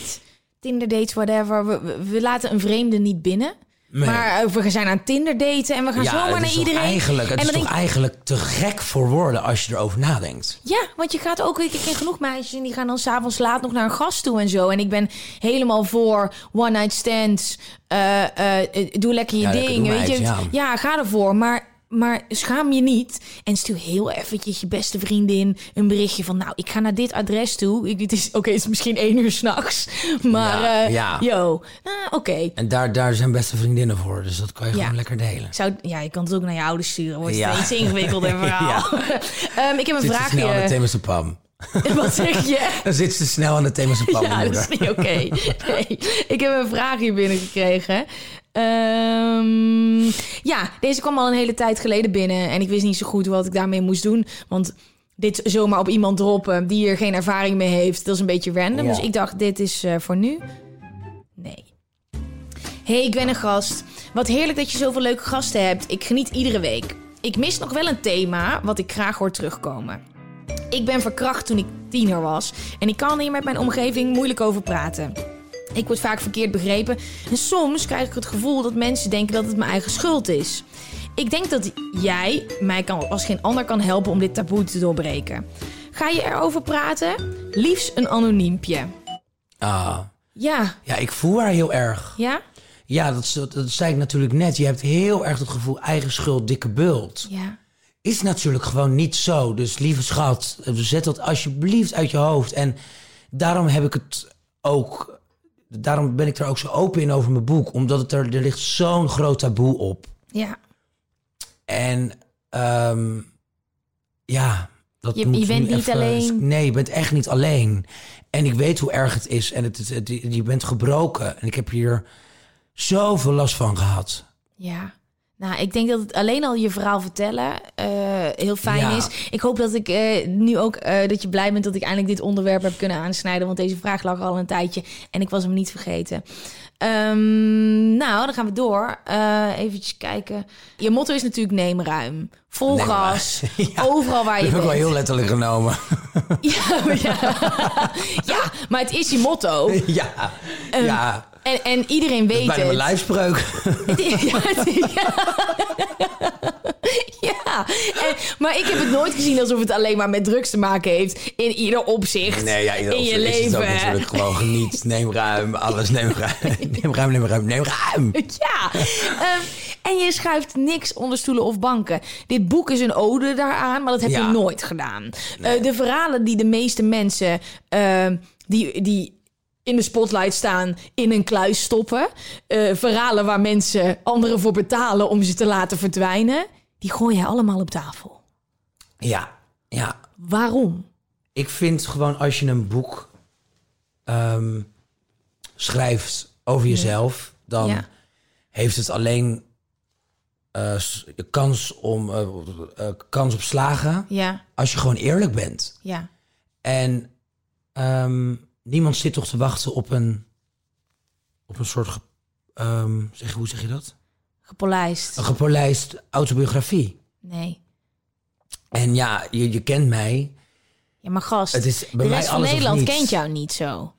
Tinder dates, whatever. We, we, we laten een vreemde niet binnen. Nee. Maar eh, we zijn aan Tinder daten en we gaan ja zomaar naar iedereen. Eigenlijk, het en is toch denk eigenlijk te gek voor woorden als je erover nadenkt. Ja, want je gaat ook, ik ken genoeg meisjes en die gaan dan s'avonds laat nog naar een gast toe en zo. En ik ben helemaal voor one night stands. eh, eh, doe lekker je Ja, ding. weet je? ja. ga ervoor. Maar, maar schaam je niet. En stuur heel eventjes je beste vriendin een berichtje van... Nou, ik ga naar dit adres toe. Ik, het is, Oké, het is misschien één uur s'nachts. <laughs> Maar, Ja, eh, ja. yo, nou, oké. En daar, daar zijn beste vriendinnen voor. Dus dat kan je Ja. gewoon lekker delen. Ik Zou, ja, je kan het ook naar je ouders sturen. Wordt het iets ingewikkelder <laughs> verhaal. <laughs> Ehm, ik heb een Zit te snel aan de vraagje. Pam. Wat zeg je? Dan zit ze snel aan de Pam, Ja, dat is niet oké. Nee. Ik heb een vraag hier binnengekregen. Ehm, ja, deze kwam al een hele tijd geleden binnen. En ik wist niet zo goed wat ik daarmee moest doen. Want dit zomaar op iemand droppen die er geen ervaring mee heeft, dat is een beetje random. Ja. Dus ik dacht, dit is eh, voor nu. Nee. Hey, ik ben een gast. Wat heerlijk dat je zoveel leuke gasten hebt. Ik geniet iedere week. Ik mis nog wel een thema wat ik graag hoor terugkomen. Ik ben verkracht toen ik tiener was. En ik kan hier met mijn omgeving moeilijk over praten. Ik word vaak verkeerd begrepen. En soms krijg ik het gevoel dat mensen denken dat het mijn eigen schuld is. Ik denk dat jij mij kan, als geen ander kan helpen om dit taboe te doorbreken. Ga je erover praten? Liefst een anoniempje. Ah, Ja, ja, ik voel haar heel erg. ja, Ja, dat, dat, dat zei ik natuurlijk net. Je hebt heel erg het gevoel eigen schuld, dikke bult. ja. Is natuurlijk gewoon niet zo. Dus lieve schat, zet dat alsjeblieft uit je hoofd. En daarom heb ik het ook... Daarom ben ik er ook zo open in over mijn boek. Omdat het er, er ligt zo'n groot taboe op. Ja, En ehm, ja, dat Je- moet je bent niet even- alleen. Nee, je bent echt niet alleen. En ik weet hoe erg het is. En het, het, het- je bent gebroken. En ik heb hier zoveel last van gehad. ja. Nou, ik denk dat het alleen al je verhaal vertellen eh, heel fijn Ja. is. Ik hoop dat ik eh, nu ook eh, dat je blij bent dat ik eindelijk dit onderwerp heb kunnen aansnijden. Want deze vraag lag al een tijdje en ik was hem niet vergeten. Ehm, nou, dan gaan we door. Eventjes kijken. Je motto is natuurlijk neem ruim. Vol Neem gas. <laughs> Ja. Overal waar Dat je heb ik wel bent. heel letterlijk genomen. <laughs> Ja, maar ja. ja, maar het is je motto. <laughs> ja, Ehm, ja. En, en iedereen weet Bijna mijn het. lijfspreuk. <laughs> Ja, ja. Ja, en, maar ik heb het nooit gezien alsof het alleen maar met drugs te maken heeft. In ieder opzicht. Nee, ja, in je is het leven. ook natuurlijk gewoon geniet. Neem ruim, alles neem ruim. <laughs> Neem ruim, neem ruim, neem ruim. Ja, ehm, en je schuift niks onder stoelen of banken. Dit boek is een ode daaraan, maar dat heb Ja. je nooit gedaan. Eh, de verhalen die de meeste mensen ehm, die, die in de spotlight staan in een kluis stoppen. eh, verhalen waar mensen anderen voor betalen om ze te laten verdwijnen. Die gooi je allemaal op tafel. Ja, ja. Waarom? Ik vind gewoon als je een boek ehm, schrijft over jezelf, dan Ja. heeft het alleen de kans, om, eh, kans op slagen Ja, als je gewoon eerlijk bent. ja, En ehm, niemand zit toch te wachten op een, op een soort, ehm, zeg, hoe zeg je dat? gepolijst. Een gepolijst autobiografie. Nee. En ja, je, je kent mij. Ja, maar gast, Het is bij de mij rest van Nederland kent jou niet zo.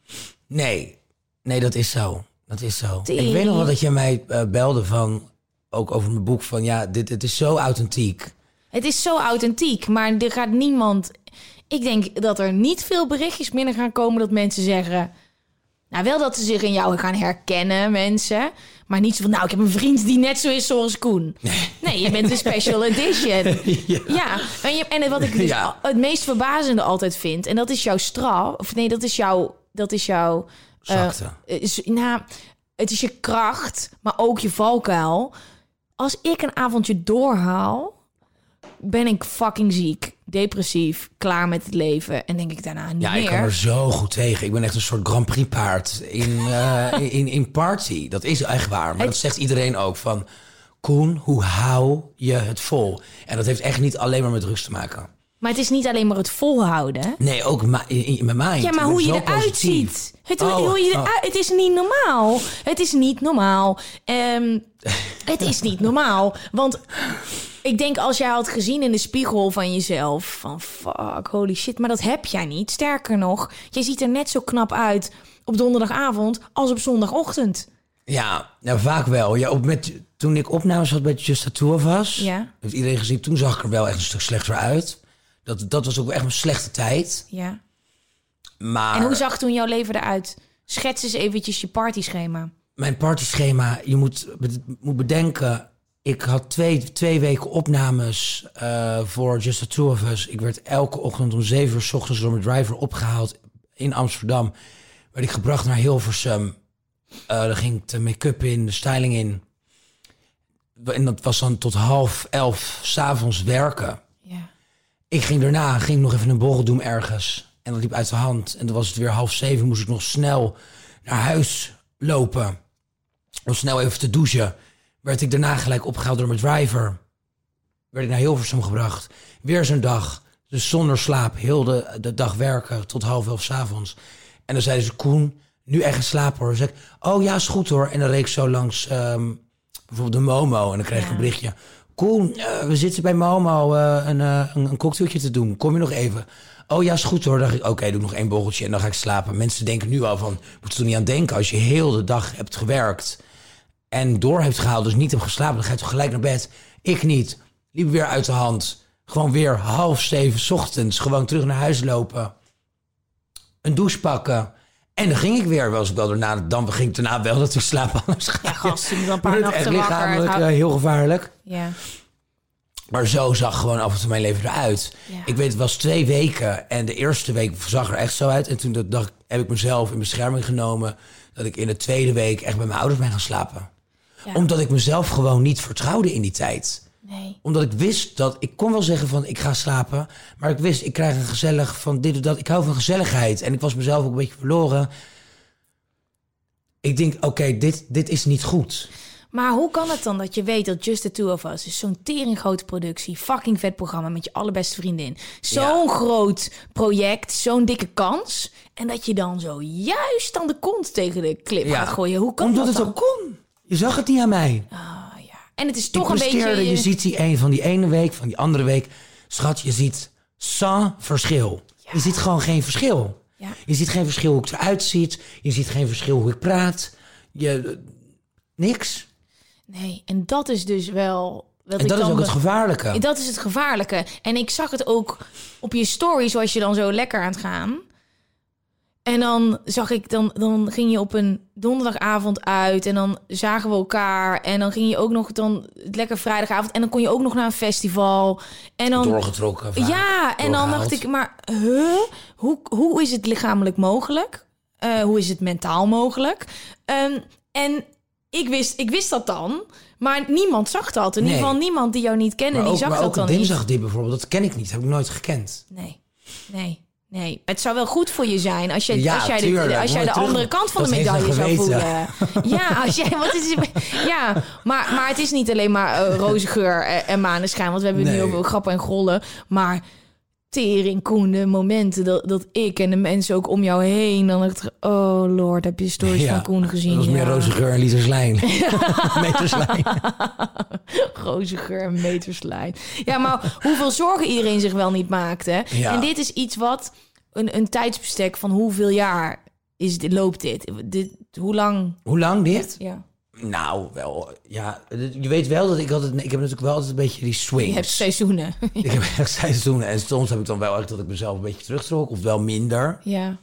Nee, nee, dat is zo. Dat is zo. Ik weet nog wel dat jij mij eh, belde van, ook over mijn boek, van ja, dit, het is zo authentiek. Het is zo authentiek, maar er gaat niemand... Ik denk dat er niet veel berichtjes binnen gaan komen dat mensen zeggen... Nou, wel dat ze zich in jou gaan herkennen, mensen. Maar niet zo van, nou, ik heb een vriend die net zo is zoals Koen. Nee, je bent een special <laughs> edition. ja. En, je, en wat ik dus Ja. het meest verbazende altijd vind... en dat is jouw straf... of nee, dat is jouw... Dat is jouw eh, Zakte. is, nou, het is je kracht, maar ook je valkuil. Als ik een avondje doorhaal, ben ik fucking ziek, depressief, klaar met het leven en denk ik daarna niet Ja, meer. ik kan er zo goed tegen. Ik ben echt een soort Grand Prix paard in, eh, in, in party. Dat is echt waar. Maar dat zegt iedereen ook van... Koen, hoe hou je het vol? En dat heeft echt niet alleen maar met rust te maken. Maar het is niet alleen maar het volhouden. Nee, ook mijn mind. Ja, maar hoe je eruit ziet. Het, Oh, hoe je oh. het is niet normaal. Het is niet normaal. Ehm, <laughs> het is niet normaal. Want ik denk als jij had gezien in de spiegel van jezelf... van fuck, holy shit, maar dat heb jij niet. Sterker nog, jij ziet er net zo knap uit op donderdagavond... als op zondagochtend. Ja, nou, vaak wel. Ja, op met, toen ik opnames had bij Just the Two of Us... Ja. heeft iedereen gezien, toen zag ik er wel echt een stuk slechter uit. Dat, dat was ook echt een slechte tijd. Ja. Maar En hoe zag toen jouw leven eruit? Schets eens eventjes je partyschema. mijn partyschema, je moet, moet bedenken... Ik had twee, twee weken opnames eh, voor Just the Two of Us. Ik werd elke ochtend om zeven uur 's ochtends door mijn driver opgehaald in Amsterdam. Werd ik gebracht naar Hilversum. Eh daar ging ik de make-up in, de styling in. En dat was dan tot half elf s'avonds werken. Ja. Ik ging daarna ging nog even een borrel doen ergens. En dat liep uit de hand. En dan was het weer half zeven. Moest ik nog snel naar huis lopen. Om snel even te douchen. Werd ik daarna gelijk opgehaald door mijn driver. Werd ik naar Hilversum gebracht. Weer zo'n dag. Dus zonder slaap. Heel de, de dag werken. Tot half elf s'avonds. En dan zeiden ze, Koen, nu echt gaan slapen hoor. Dan zei ik, oh ja, is goed hoor. En dan reed ik zo langs ehm, bijvoorbeeld de Momo. En dan kreeg ik een berichtje. Koen, eh, we zitten bij Momo eh, een, eh, een, een cocktailtje te doen. Kom je nog even? Oh ja, is goed hoor. Dan dacht ik, oké, doe nog één borreltje en dan ga ik slapen. Mensen denken nu al van, moet je er niet aan denken. Als je heel de dag hebt gewerkt en door hebt gehaald, dus niet hebt geslapen, dan ga je toch gelijk naar bed. Ik niet. Liep weer uit de hand. Gewoon weer half zeven 's ochtends. Gewoon terug naar huis lopen. Een douche pakken. En dan ging ik weer. Wel eens wel daarna, dan ging ik daarna wel dat ik slaap. Anders ga Ja, <laughs> je een paar nachten lichamelijk eh, heel gevaarlijk. Ja. Maar zo zag gewoon af en toe mijn leven eruit. Ja. Ik weet, het was twee weken. En de eerste week zag er echt zo uit. En toen dat dacht, heb ik mezelf in bescherming genomen. Dat ik in de tweede week echt bij mijn ouders ben gaan slapen. Ja. Omdat ik mezelf gewoon niet vertrouwde in die tijd. Nee. Omdat ik wist dat... Ik kon wel zeggen van, ik ga slapen. Maar ik wist, ik krijg een gezellig van dit of dat. Ik hou van gezelligheid. En ik was mezelf ook een beetje verloren. Ik denk, oké, dit, dit is niet goed. Maar hoe kan het dan dat je weet dat Just the Two of Us is zo'n tering grote productie, fucking vet programma met je allerbeste vriendin, zo'n groot project, zo'n dikke kans, en dat je dan zo juist dan de kont tegen de clip gaat gooien? Hoe kan Omdat dat het dan? ook kon. Je zag het niet aan mij. Ah, ja. En het is toch een beetje. je ziet die een van die ene week, van die andere week. Schat, je ziet sans verschil. Je ziet gewoon geen verschil. Ja. Je ziet geen verschil hoe ik eruit ziet. Je ziet geen verschil hoe ik praat. Je, niks. Nee, en dat is dus wel. En dat is ook het gevaarlijke. Dat is het gevaarlijke. En ik zag het ook op je story, zoals je dan zo lekker aan het gaan. En dan zag ik, dan, dan ging je op een donderdagavond uit en dan zagen we elkaar. En dan ging je ook nog dan lekker vrijdagavond en dan kon je ook nog naar een festival. En dan, Doorgetrokken. vaak. ja, en dan dacht ik, maar huh? hoe, hoe is het lichamelijk mogelijk? Eh, hoe is het mentaal mogelijk? Ehm, en ik wist, ik wist dat dan, maar niemand zag dat. In Nee. ieder geval niemand die jou niet kende, Maar die ook, zag maar dat ook dan een niet. dinsdagdip bijvoorbeeld, dat ken ik niet. Heb ik nooit gekend. Nee, nee, nee. Het zou wel goed voor je zijn als, je, Ja, als jij, de, als jij de terug- andere kant van de medaille zou voelen. Ja, als jij, wat is, ja maar, maar het is niet alleen maar eh, roze geur en, en maneschijn. Want we hebben nu over grappen en grollen. Maar tering, Koen, de momenten dat, dat ik en de mensen ook om jou heen... dan dacht ik, oh lord, heb je stories van Koen gezien? Dat was meer Ja. roze geur en liter slijn. <laughs> Meter slijn. Roze geur en meterslijn. Ja, maar hoeveel zorgen iedereen zich wel niet maakt, hè? En dit is iets wat... Een, een tijdsbestek van hoeveel jaar is dit, loopt dit? dit? Hoe lang? Hoe lang dit? Ja. Nou, wel, ja. Je weet wel dat ik altijd... Ik heb natuurlijk wel altijd een beetje die swings. Je hebt seizoenen. <laughs> Ik heb echt seizoenen. En soms heb ik dan wel echt dat ik mezelf een beetje terugtrok. Of wel minder. ja.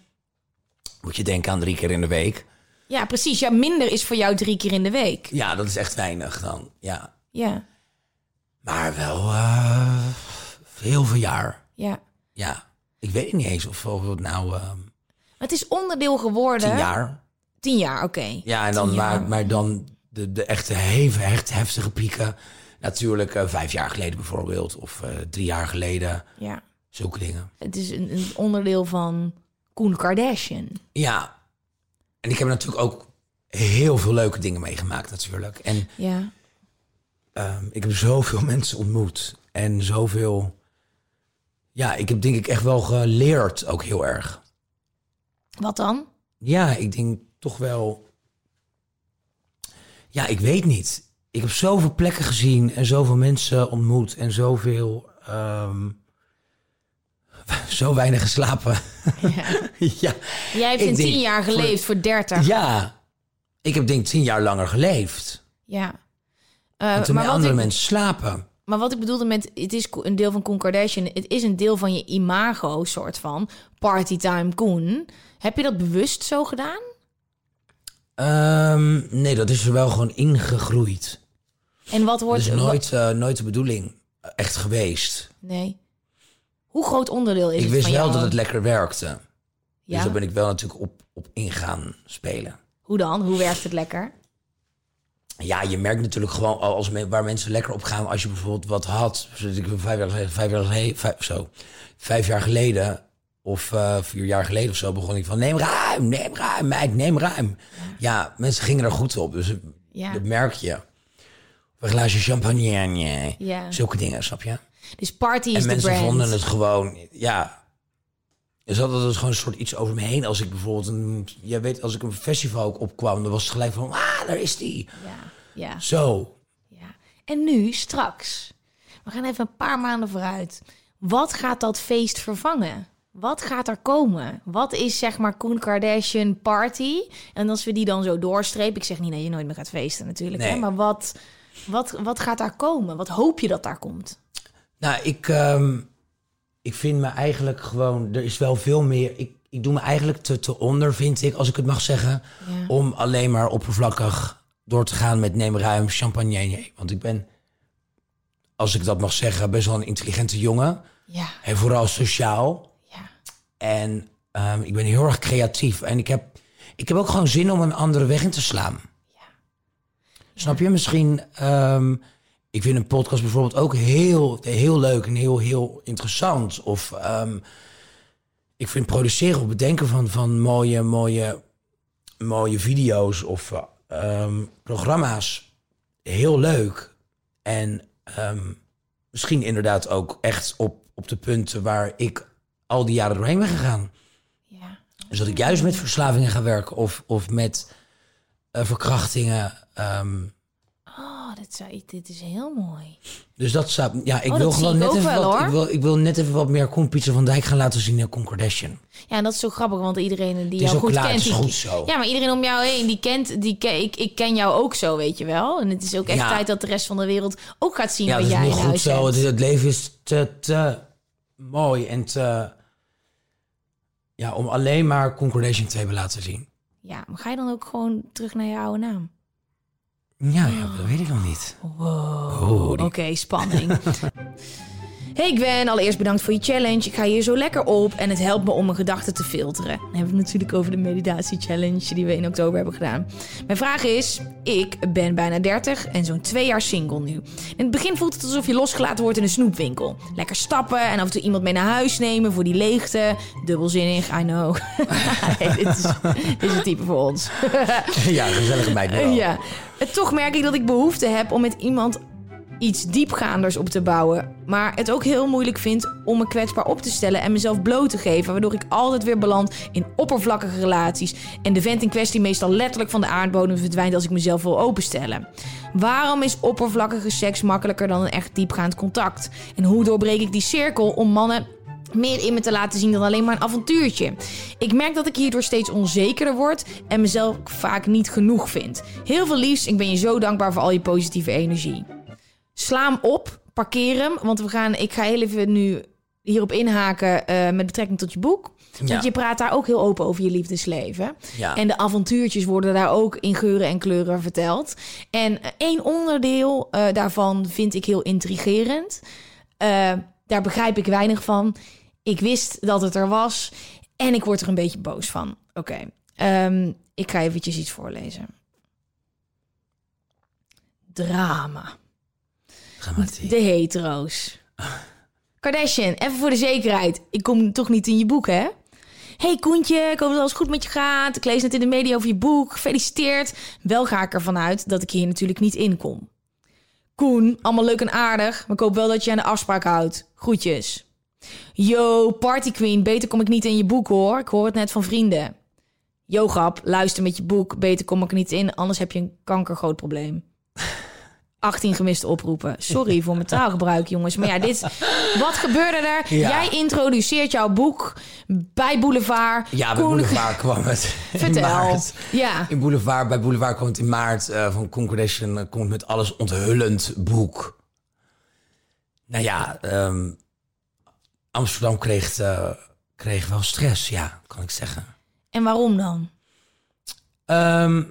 Moet je denken aan drie keer in de week. Ja, precies. Ja, minder is voor jou drie keer in de week. Ja, dat is echt weinig dan. Ja. Ja, Maar wel eh, heel veel jaar. ja. Ja. Ik weet niet eens of of het nou eh, Maar het is onderdeel geworden. tien jaar. Tien jaar, oké. Ja, en dan, maar, maar dan de, de echte echt heftige pieken. Natuurlijk eh, vijf jaar geleden bijvoorbeeld. Of eh, drie jaar geleden. Ja. Zulke dingen. Het is een, een onderdeel van Koen Kardashian. Ja. En ik heb natuurlijk ook heel veel leuke dingen meegemaakt natuurlijk. En Ja. ehm, ik heb zoveel <laughs> mensen ontmoet. En zoveel... Ja, ik heb denk ik echt wel geleerd ook heel erg. Wat dan? Ja, ik denk toch wel... Ja, ik weet niet. Ik heb zoveel plekken gezien en zoveel mensen ontmoet en zoveel... ehm, zo weinig geslapen. Ja. <laughs> ja. Jij hebt in tien jaar geleefd voor dertig. ja, ik heb denk ik tien jaar langer geleefd. Ja. Eh, En toen maar, andere ik, mensen slapen. Maar wat ik bedoelde met... Het is een deel van Koen Kardashian. Het is een deel van je imago, soort van. Partytime Koen. Heb je dat bewust zo gedaan? Ehm, nee, dat is er wel gewoon ingegroeid. En wat Dat wordt... is nooit, eh, nooit de bedoeling echt geweest. Nee. Hoe groot onderdeel is ik het wist van wel jou? dat het lekker werkte. Ja? Dus daar ben ik wel natuurlijk op, op ingaan spelen. Hoe dan? Hoe werkt het lekker? Ja, je merkt natuurlijk gewoon al als me- waar mensen lekker op gaan. Als je bijvoorbeeld wat had. vijf jaar geleden, vijf jaar geleden, vijf, zo, vijf jaar geleden of eh, vier jaar geleden of zo begon ik van neem ruim, neem ruim, meid, neem ruim. Ja, mensen gingen er goed op. Dus Ja. dat merk je. Een glaasje champagne. Ja. Zulke dingen, snap je? Dus party is en mensen brand. vonden het gewoon, ja. Er zat altijd gewoon een soort iets over me heen. Als ik bijvoorbeeld een, je weet, als ik een festival ook opkwam, dan was het gelijk van, ah, daar is die. Ja, ja, Zo. ja. En nu, straks. We gaan even een paar maanden vooruit. Wat gaat dat feest vervangen? Wat gaat er komen? Wat is zeg maar Koen Kardashian party? En als we die dan zo doorstrepen... Ik zeg niet dat je nooit meer gaat feesten natuurlijk. Hè? Nee. Maar wat, wat, wat gaat daar komen? Wat hoop je dat daar komt? Nou, ik, ehm, ik vind me eigenlijk gewoon, er is wel veel meer. Ik, ik doe me eigenlijk te, te onder, vind ik, als ik het mag zeggen, Ja. om alleen maar oppervlakkig door te gaan met neem ruim champagne. Want ik ben, als ik dat mag zeggen, best wel een intelligente jongen. Ja, En vooral sociaal. ja. En ehm, ik ben heel erg creatief. En ik heb, ik heb ook gewoon zin om een andere weg in te slaan. Snap je? Misschien, ehm, ik vind een podcast bijvoorbeeld ook heel, heel leuk en heel, heel interessant. Of ehm, ik vind produceren of bedenken van, van mooie, mooie, mooie video's of ehm, programma's heel leuk. En ehm, misschien inderdaad ook echt op, op de punten waar ik al die jaren doorheen ben gegaan. ja. Dus dat ik juist met verslavingen ga werken of, of met eh, verkrachtingen. ehm, Oh, dit, zou, dit is heel mooi. dus dat zou, ja, ik Oh, wil gewoon net even wel, wat, ik wil, ik wil net even wat meer Koen Pieter van Dijk gaan laten zien in Koen Kardashian. Ja, en dat is zo grappig, want iedereen die jou goed klaar, kent... het is die- goed zo. Ja, maar iedereen om jou heen, die kent... Die ik, ik ken jou ook zo, weet je wel. En het is ook echt Ja. tijd dat de rest van de wereld ook gaat zien Ja, wat dat is jij in goed huis zo. hebt. Het, het leven is te, te mooi en te... Ja, om alleen maar Koen Kardashian te hebben laten zien. Ja, maar ga je dan ook gewoon terug naar je oude naam? Ja, ja dat weet ik nog niet. Wow. Oh, Oké, <laughs> spanning. Hey Gwen, allereerst bedankt voor je challenge. Ik ga hier zo lekker op en het helpt me om mijn gedachten te filteren. Dan hebben we het natuurlijk over de meditatie challenge die we in oktober hebben gedaan. Mijn vraag is, ik ben bijna 30 en zo'n twee jaar single nu. In het begin voelt het alsof je losgelaten wordt in een snoepwinkel. Lekker stappen en af en toe iemand mee naar huis nemen voor die leegte. Dubbelzinnig, I know. <laughs> Nee, dit, is, dit is het type voor ons. <laughs> ja, gezellige meid. Ja. Toch merk ik dat ik behoefte heb om met iemand iets diepgaanders op te bouwen. Maar het ook heel moeilijk vind om me kwetsbaar op te stellen en mezelf bloot te geven. Waardoor ik altijd weer beland in oppervlakkige relaties. En de vent in kwestie meestal letterlijk van de aardbodem verdwijnt als ik mezelf wil openstellen. Waarom is oppervlakkige seks makkelijker dan een echt diepgaand contact? En hoe doorbreek ik die cirkel om mannen meer in me te laten zien dan alleen maar een avontuurtje. Ik merk dat ik hierdoor steeds onzekerder word en mezelf vaak niet genoeg vind. Heel veel liefs, ik ben je zo dankbaar voor al je positieve energie. Sla hem op, parkeer hem, want we gaan, ik ga heel even nu hierop inhaken uh, met betrekking tot je boek. Ja. Want je praat daar ook heel open over je liefdesleven. Ja. En de avontuurtjes worden daar ook in geuren en kleuren verteld. En één onderdeel uh, daarvan vind ik heel intrigerend. Uh, daar begrijp ik weinig van. Ik wist dat het er was en ik word er een beetje boos van. Oké, okay. um, ik ga eventjes iets voorlezen. Drama. De hetero's. Kardashian, even voor de zekerheid. Ik kom toch niet in je boek, hè? Hey Koentje, ik hoop dat alles goed met je gaat. Ik lees net in de media over je boek. Gefeliciteerd. Wel ga ik ervan uit dat ik hier natuurlijk niet in kom. Koen, allemaal leuk en aardig, maar ik hoop wel dat je aan de afspraak houdt. Groetjes. Yo, party queen, beter kom ik niet in je boek hoor. Ik hoor het net van vrienden. Yo, grap, luister met je boek. Beter kom ik niet in, anders heb je een kankergroot probleem. <laughs> 18 gemiste oproepen. Sorry voor mijn taalgebruik, jongens. Maar ja, dit, wat gebeurde er? Ja. Jij introduceert jouw boek bij Boulevard. Ja, bij Koen- Boulevard kwam het in <laughs> Vertel. maart. Ja. In Boulevard, bij Boulevard kwam het in maart eh, van Koen Kardashian eh, komt met alles onthullend boek. Nou ja, ehm, Amsterdam kreeg, eh, kreeg wel stress, ja, kan ik zeggen. En waarom dan? Ehm,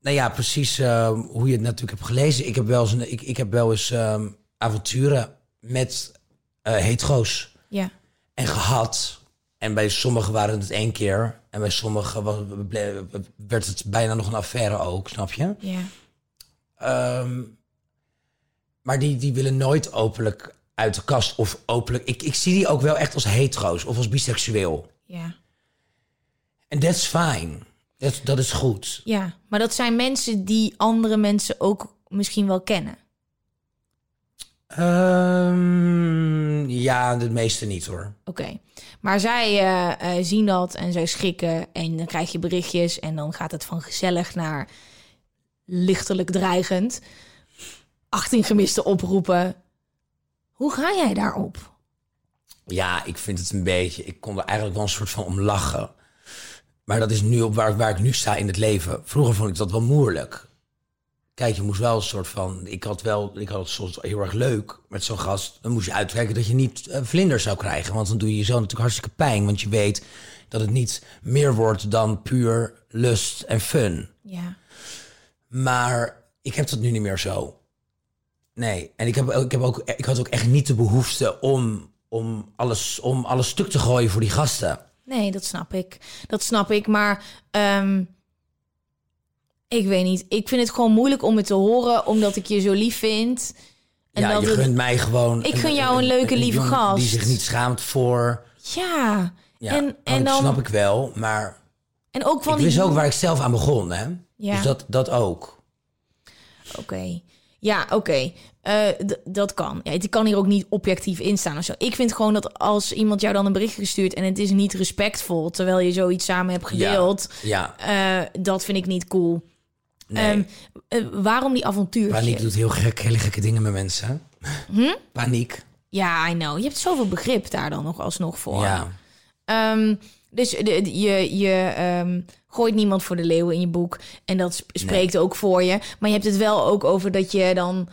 nou ja, precies eh, hoe je het natuurlijk hebt gelezen. Ik heb wel eens, een- ik, ik heb wel eens ehm, avonturen met eh hetero's Ja. en gehad. En bij sommigen waren het één keer. En bij sommigen was, werd het bijna nog een affaire ook, snap je? Ja. Ehm, maar die, die willen nooit openlijk uit de kast of openlijk... Ik, ik zie die ook wel echt als hetero's of als biseksueel. Ja. En that's fine. Dat, dat is goed. Ja. Maar dat zijn mensen die andere mensen ook misschien wel kennen. Ehm, ja, de meeste niet hoor. Oké. Maar zij eh, eh, zien dat en zij schrikken. En dan krijg je berichtjes. En dan gaat het van gezellig naar lichtelijk dreigend. 18 gemiste oproepen. Hoe ga jij daarop? Ja, ik vind het een beetje... Ik kon er eigenlijk wel een soort van om lachen. Maar dat is nu op waar, waar ik nu sta in het leven. Vroeger vond ik dat wel moeilijk. Kijk, je moest wel een soort van... Ik had wel... Ik had het soms heel erg leuk met zo'n gast. Dan moest je uitkijken dat je niet eh, vlinders zou krijgen. Want dan doe je jezelf natuurlijk hartstikke pijn. Want je weet dat het niet meer wordt dan puur lust en fun. Ja. Maar ik heb dat nu niet meer zo. Nee, en ik, heb, ik, heb ook, ik had ook echt niet de behoefte om, om, alles, om alles stuk te gooien voor die gasten. Nee, dat snap ik. Dat snap ik. Maar ehm, ik weet niet. Ik vind het gewoon moeilijk om het te horen, omdat ik je zo lief vind. En ja, dat je het- gunt mij gewoon... Ik gun jou een leuke, lieve gast. Die zich niet schaamt voor... Ja. Ja, en, nou, en, dat dan, snap ik wel, maar en ook van ik die... wist ook waar ik zelf aan begon, hè? Ja. Dus dat, dat ook. Oké. Ja, oké. Eh, dat kan. Ja, het kan hier ook niet objectief in staan of zo. Ik vind gewoon dat als iemand jou dan een bericht gestuurd en het is niet respectvol, terwijl je zoiets samen hebt gedeeld, Ja, eh, dat vind ik niet cool. nee. Ehm, eh, waarom die avontuurtjes? Paniek doet heel gek, hele gekke dingen met mensen. Hm? Paniek. Ja, I know. Je hebt zoveel begrip daar dan nog alsnog voor. Ja. Ehm, dus de, de- je, je ehm, gooit niemand voor de leeuwen in je boek. En dat sp- spreekt ook voor je. Maar je hebt het wel ook over dat je dan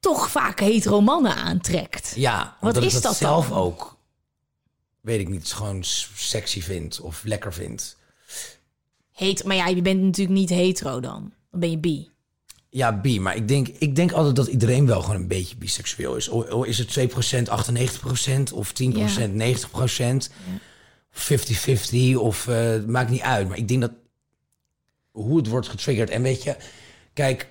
toch vaak hetero mannen aantrekt. Ja, Wat is dat dat dan? zelf ook, weet ik niet, gewoon sexy vind of lekker vind. Heet, maar ja, je bent natuurlijk niet hetero dan. Dan ben je bi. Ja, bi, maar ik denk, ik denk altijd dat iedereen wel gewoon een beetje biseksueel is. O, o- is het 2% 98% of 10% 90%? 50-50 of eh, het maakt niet uit. Maar ik denk dat hoe het wordt getriggerd. En weet je, kijk,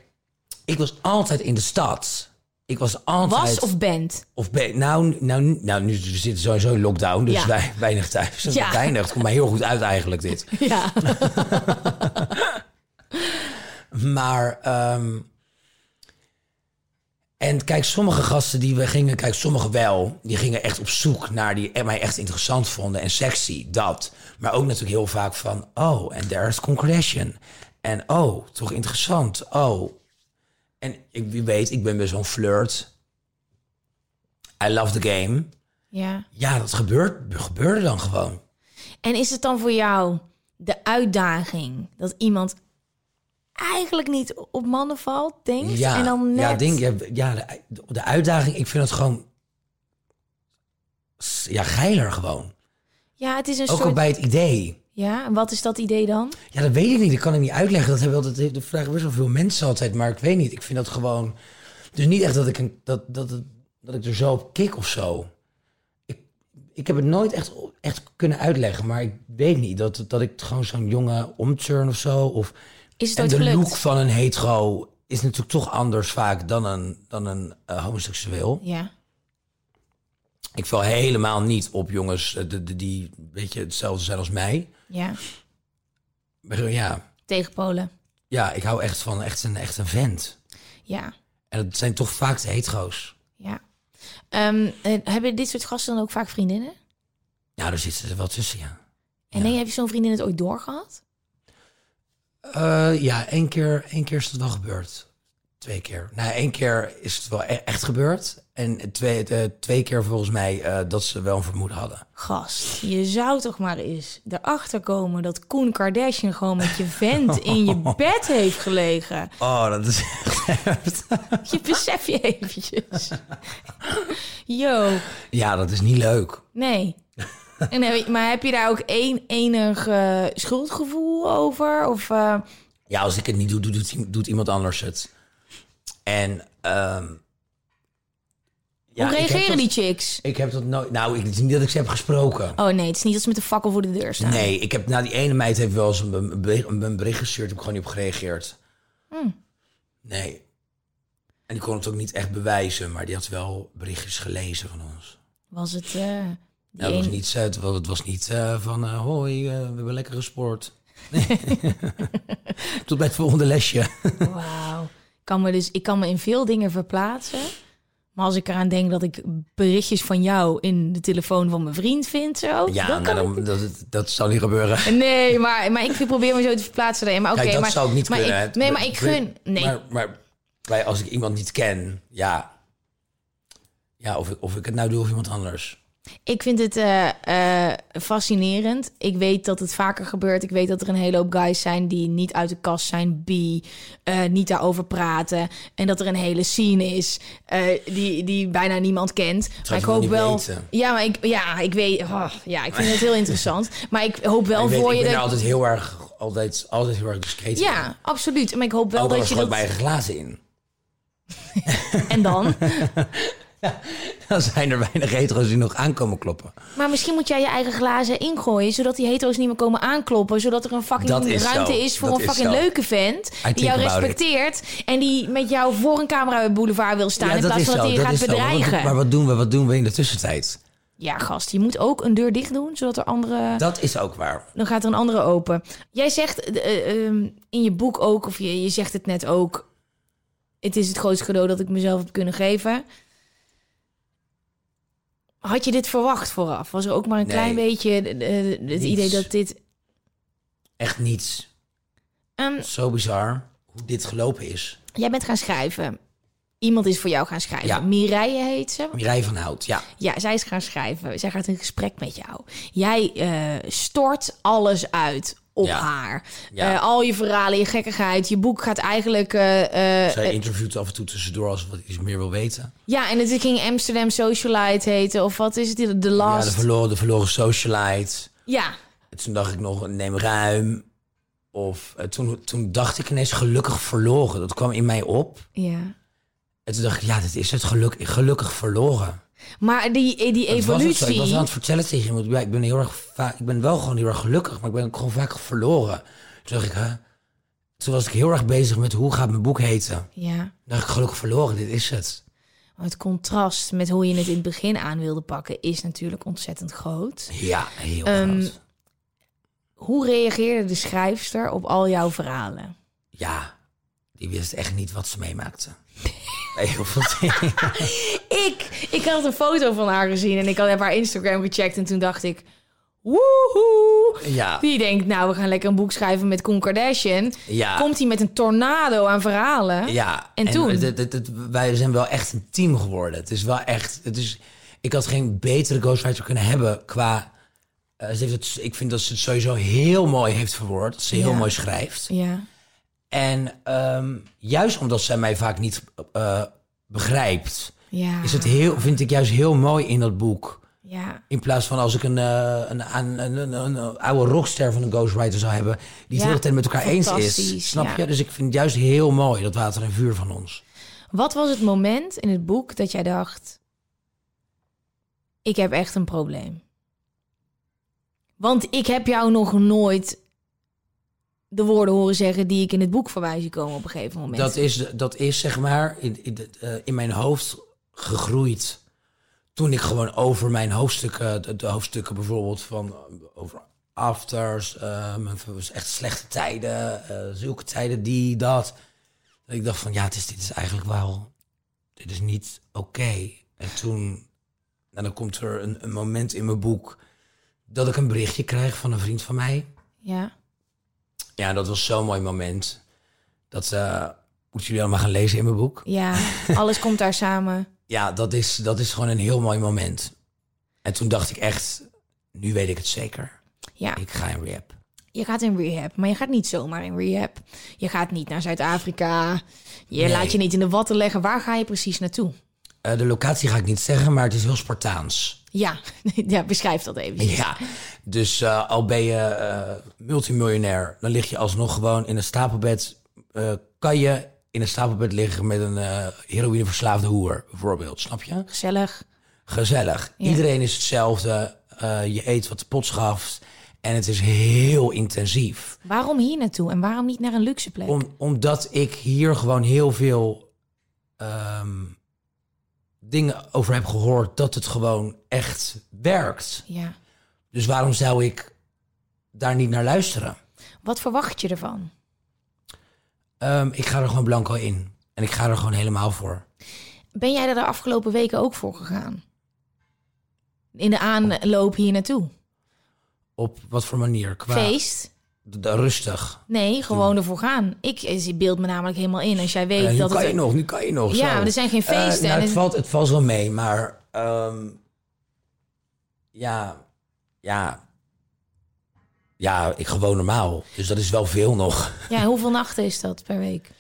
ik was altijd in de stad. Ik was altijd... Was of bent? Of ben, nou, nou, nou, nu zitten sowieso in lockdown, dus Ja. wij, weinig thuis. Ja. Weinig, het komt mij heel goed uit eigenlijk dit. Ja. <laughs> Maar ehm, En kijk, sommige gasten die we gingen, kijk, sommige wel, die gingen echt op zoek naar die en mij echt interessant vonden en sexy, dat. Maar ook natuurlijk heel vaak van, oh, en there's Concordation. En oh, toch interessant, oh. En ik, wie weet, ik ben best zo'n flirt. I love the game. Ja. Ja, dat gebeurt, gebeurde dan gewoon. En is het dan voor jou de uitdaging dat iemand eigenlijk niet op mannen valt, denkt? Ja, en dan net... ja, denk, ja, ja de, de uitdaging, ik vind het gewoon, ja, geiler gewoon. Ja, het is een Ook al soort... bij het idee. Ja, en wat is dat idee dan? Ja, dat weet ik niet. Dat kan ik niet uitleggen. Dat hebben altijd, dat vragen best wel veel mensen altijd. Maar ik weet niet. Ik vind dat gewoon. Dus niet echt dat ik, een, dat, dat, dat, dat ik er zo op kik of zo. Ik, ik heb het nooit echt, echt kunnen uitleggen. Maar ik weet niet. Dat, dat ik gewoon zo'n jongen omturn of zo. Of, Is het en de gelukt? look van een hetero is natuurlijk toch anders vaak dan een, dan een eh, homoseksueel. Ja. Ik val helemaal niet op jongens eh, de, de, die een beetje hetzelfde zijn als mij. Ja. Maar Ja, Tegenpolen. ja, ik hou echt van echt een, echt een vent. Ja. En dat zijn toch vaak de hetero's. Ja. Eh, hebben dit soort gasten dan ook vaak vriendinnen? Ja, daar zitten ze wel tussen, ja. En nee, heb je zo'n vriendin het ooit doorgehad? Eh, ja, één keer, één keer is het wel gebeurd. Twee keer. Nou, één keer is het wel e- echt gebeurd. En twee, eh, twee keer volgens mij eh, dat ze wel een vermoeden hadden. Gast, je zou toch maar eens erachter komen dat Koen Kardashian gewoon met je vent in je <laughs> bed heeft gelegen. Oh, dat is echt... <laughs> Je besef je eventjes. <laughs> Yo, ja, dat is niet leuk. nee. En, heb je- maar heb je daar ook één enig eh, schuldgevoel over? Of, eh, Ja, als ik het niet doe, doet, iemand anders het. En... ehm ja, hoe reageren die chicks? Ik heb dat nooit... Nou, ik, het is niet dat ik ze heb gesproken. Oh nee, het is niet dat ze met de fakkel voor de deur staan. Nee, ik heb, nou, die ene meid heeft wel eens een, een, bericht, een bericht gestuurd. Heb ik gewoon niet op gereageerd. Hmm. Nee. En die kon het ook niet echt bewijzen, maar die had wel berichtjes gelezen van ons. Was het... eh, die Ja, het was niet, eh, het was, het was niet eh, van, eh, hoi, eh, we hebben lekker gesport. <laughs> Tot bij het volgende lesje. Wauw. Ik kan me dus, ik kan me in veel dingen verplaatsen. Maar als ik eraan denk dat ik berichtjes van jou in de telefoon van mijn vriend vind, zo. Ja, dan nou, kan ik- dat, dat zal niet gebeuren. Nee, maar, maar ik probeer me zo te verplaatsen daarin. Maar oké, dat maar, zou ik niet maar kunnen. Ik, nee, maar ik gun. Nee, Maar, maar als ik iemand niet ken, ja. Ja, of ik, of ik het nou doe of iemand anders. Ik vind het eh, eh, fascinerend. Ik weet dat het vaker gebeurt. Ik weet dat er een hele hoop guys zijn die niet uit de kast zijn, bi, eh, niet daarover praten. En dat er een hele scene is die, die bijna niemand kent. maar ik hoop wel. weten. Ja, maar ik, ja, ik weet. oh, ja, ik vind het heel interessant. Maar ik hoop wel ik weet, voor ik je. ben er dat- altijd heel erg, altijd, altijd heel erg discreet in. ja, absoluut. Maar ik hoop wel Ook dat je ik dat. mijn eigen glazen in. <laughs> En dan? <laughs> <laughs> Dan zijn er weinig hetero's die nog aankomen kloppen. Maar misschien moet jij je eigen glazen ingooien, zodat die hetero's niet meer komen aankloppen. Zodat er een fucking is ruimte zo. is voor Dat een fucking leuke vent. Die jou it. respecteert. En die met jou voor een camera bij Boulevard wil staan. in plaats van dat hij je gaat zo. Maar wat- bedreigen. Maar wat doen we? Wat doen we in de tussentijd? Ja, gast, je moet ook een deur dicht doen, zodat er andere. Dat is ook waar. Dan gaat er een andere open. Jij zegt eh, eh, ehm, in je boek ook, of je, je zegt het net ook. Het is het grootste cadeau dat ik mezelf heb kunnen geven. Had je dit verwacht vooraf? Was er ook maar een Nee. klein beetje eh, het Niets. idee dat dit. Echt niets. Ehm, Zo bizar hoe dit gelopen is. Jij bent gaan schrijven. Iemand is voor jou gaan schrijven. Ja. Mireille heet ze. Mireille van Hout, ja. Ja, zij is gaan schrijven. Zij gaat in gesprek met jou. Jij eh, stort alles uit op Ja. haar. Ja. Eh, al je verhalen, je gekkigheid. Je boek gaat eigenlijk... eh, Zij interviewt af en toe tussendoor als ze wat iets meer wil weten. ja, en het ging Amsterdam Socialite heten. Of wat is het? The Ja, de Last. verloren, de verloren socialite. Ja, En toen dacht ik nog, neem ruim. Of toen, toen dacht ik ineens gelukkig verloren. Dat kwam in mij op. ja. En toen dacht ik, ja, dit is het geluk, gelukkig verloren. Maar die, die Dat was evolutie... Ik was aan het vertellen tegen. Ja, ik ben heel erg vaak, ik ben wel gewoon heel erg gelukkig, maar ik ben ook gewoon vaak verloren. Toen dacht ik, hè? Toen was ik heel erg bezig met hoe gaat mijn boek heten. Ja, Toen dacht ik, gelukkig verloren, dit is het. het contrast met hoe je het in het begin aan wilde pakken... is natuurlijk ontzettend groot. Ja, heel Ehm, groot. Hoe reageerde de schrijfster op al jouw verhalen? Ja, die wist echt niet wat ze meemaakte. Heel <laughs> veel. Ik, ik had een foto van haar gezien en ik had haar Instagram gecheckt en toen dacht ik, woehoe. Ja. Die denkt, nou, we gaan lekker een boek schrijven met Koen Kardashian. Ja. Komt hij met een tornado aan verhalen? Ja, En toen? het- het- het- het- wij zijn wel echt een team geworden. Het is wel echt. Het is, ik had geen betere ghostwriter kunnen hebben qua. eh, ze heeft het, ik vind dat ze het sowieso heel mooi heeft verwoord. Dat ze heel Ja. mooi schrijft. Ja. En ehm, juist omdat zij mij vaak niet eh, begrijpt, Ja. is het heel, vind ik juist heel mooi in dat boek. Ja. In plaats van als ik een, eh, een, een, een, een, een oude rockster van een ghostwriter zou hebben, die het Ja, de hele tijd met elkaar eens is. Snap ja. je? Dus ik vind het juist heel mooi, dat water en vuur van ons. Wat was het moment in het boek dat jij dacht: ik heb echt een probleem? Want ik heb jou nog nooit de woorden horen zeggen die ik in het boek voorbij zie komen op een gegeven moment. Dat is, dat is zeg maar in, in, eh, in mijn hoofd gegroeid. Toen ik gewoon over mijn hoofdstukken, de, de hoofdstukken bijvoorbeeld van eh, over afters, eh, mijn echt slechte tijden, eh, zulke tijden, die, dat. Dat ik dacht van ja, het is, dit is eigenlijk wel, dit is niet oké. En toen, nou, dan komt er een, een moment in mijn boek dat ik een berichtje krijg van een vriend van mij. Ja. Ja, dat was zo'n mooi moment. Dat moeten jullie allemaal gaan lezen in mijn boek. ja, <laughs> alles komt daar samen. Ja, dat is, dat is gewoon een heel mooi moment. En toen dacht ik echt, nu weet ik het zeker. Ja, Ik ga in rehab. je gaat in rehab, maar je gaat niet zomaar in rehab. Je gaat niet naar Zuid-Afrika. Je Nee. laat je niet in de watten leggen. Waar ga je precies naartoe? Eh, de locatie ga ik niet zeggen, maar het is heel Spartaans. Ja, <laughs> ja beschrijf dat even. Ja, dus eh, al ben je eh, multimiljonair, dan lig je alsnog gewoon in een stapelbed. Eh, kan je in een stapelbed liggen met een heroïneverslaafde hoer, bijvoorbeeld. Snap je? Gezellig. gezellig. Ja. Iedereen is hetzelfde. Je eet wat de pot schaft. En het is heel intensief. Waarom hier naartoe en waarom niet naar een luxe plek? Om, omdat ik hier gewoon heel veel ehm, dingen over heb gehoord dat het gewoon echt werkt. Ja. Dus waarom zou ik daar niet naar luisteren? Wat verwacht je ervan? Ehm, ik ga er gewoon blanco in. En ik ga er gewoon helemaal voor. Ben jij er de afgelopen weken ook voor gegaan? In de aanloop hier naartoe? Op wat voor manier? Qua Feest? Rustig. Nee, gewoon ervoor gaan. Ik beeld me namelijk helemaal in als jij weet nu dat kan het... je nog, nu kan je nog. Ja, maar er zijn geen Eh, feesten. nou, en het, het- valt, het valt wel mee, maar ehm, ja, ja, ja, ik gewoon normaal. Dus dat is wel veel nog. Ja, hoeveel nachten is dat per week?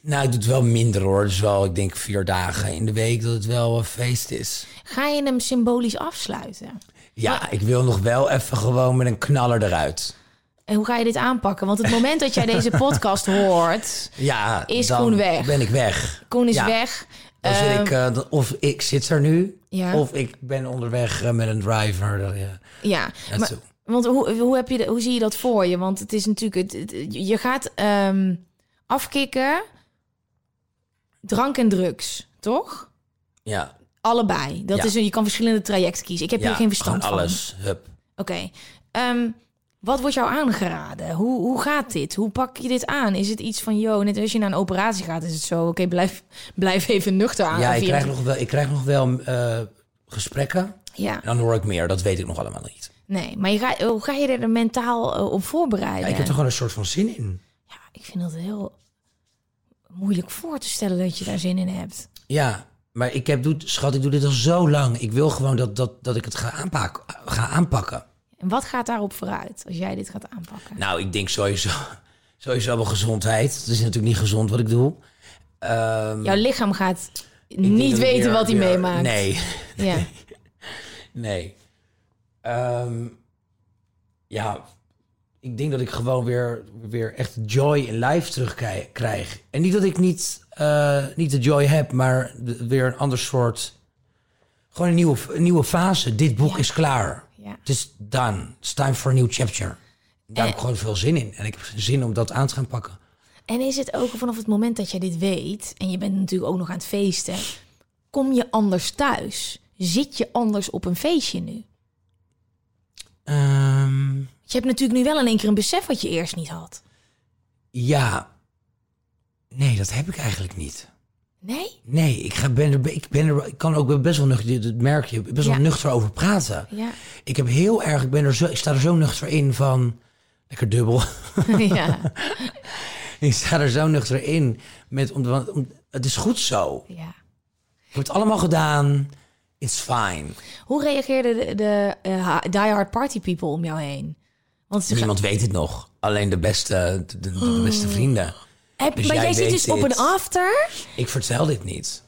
Nou, ik doe het wel minder hoor. Dus wel, ik denk vier dagen in de week dat het wel een feest is. Ga je hem symbolisch afsluiten? Ja, ik wil nog wel even gewoon met een knaller eruit. En hoe ga je dit aanpakken? Want het moment dat jij deze podcast hoort, Ja, Is dan Koen weg? ben ik weg. Koen is Ja. weg. Dan zit Ehm, ik, eh, of ik zit er nu, Ja. of ik ben onderweg eh, met een driver. eh, ja, Ja, maar, want hoe, hoe, heb je de, hoe zie je dat voor je? Want het is natuurlijk, het, het- je gaat ehm, afkicken, drank en drugs, toch? ja, Allebei. Dat Ja. is, je kan verschillende trajecten kiezen. Ik heb hier geen verstand van. alles. Hup. Oké. Ehm, wat wordt jou aangeraden? Hoe, hoe gaat dit? Hoe pak je dit aan? Is het iets van, joh, net als je naar een operatie gaat, is het zo, oké, blijf, <laughs> blijf even nuchter aan. Ja, ik krijg nog wel, ik krijg nog wel eh, gesprekken. Ja, En dan hoor ik meer. Dat weet ik nog allemaal niet. nee, maar je hoe ga je er mentaal eh, op voorbereiden? Ja, ik heb er gewoon een soort van zin in. Ja, ik vind dat heel moeilijk voor te stellen dat je daar zin in hebt. Ja, maar ik heb, doe, schat, ik doe dit al zo lang. Ik wil gewoon dat, dat, dat ik het ga, aanpak, ga aanpakken. En wat gaat daarop vooruit als jij dit gaat aanpakken? Nou, ik denk sowieso, sowieso wel gezondheid. Het is natuurlijk niet gezond wat ik doe. Ehm, Jouw lichaam gaat niet weten wat hij meemaakt. Nee, Ja. <laughs> nee. Ehm, ja, ik denk dat ik gewoon weer, weer echt joy in life terugkrijg. En niet dat ik niet, eh, niet de joy heb, maar weer een ander soort... Gewoon een nieuwe, een nieuwe fase. Dit boek Ja. is klaar. Ja. Het is done. It's time for a new chapter. Daar Eh. heb ik gewoon veel zin in. En ik heb zin om dat aan te gaan pakken. En is het ook vanaf het moment dat jij dit weet, en je bent natuurlijk ook nog aan het feesten, kom je anders thuis? Zit je anders op een feestje nu? Ehm, Je hebt natuurlijk nu wel in één keer een besef wat je eerst niet had. ja. Nee, dat heb ik eigenlijk niet. Nee? Nee, ik, ga, ben er, ik, ben er, ik kan ook best wel nuchter, dat merk je, best wel Ja. nuchter over praten. Ja. Ik heb heel erg, ik, ben er zo, ik sta er zo nuchter in van, lekker dubbel. <laughs> ja. <laughs> ik sta er zo nuchter in met, om, het is goed zo. ja. Ik heb het allemaal gedaan. It's fine. Hoe reageerden de, de eh, Die Hard Party people om jou heen? Want Niemand weet het nog. Alleen de beste, de, de- de beste vrienden. Heb, Dus maar jij zit dus op dit. een after? Ik vertel dit niet.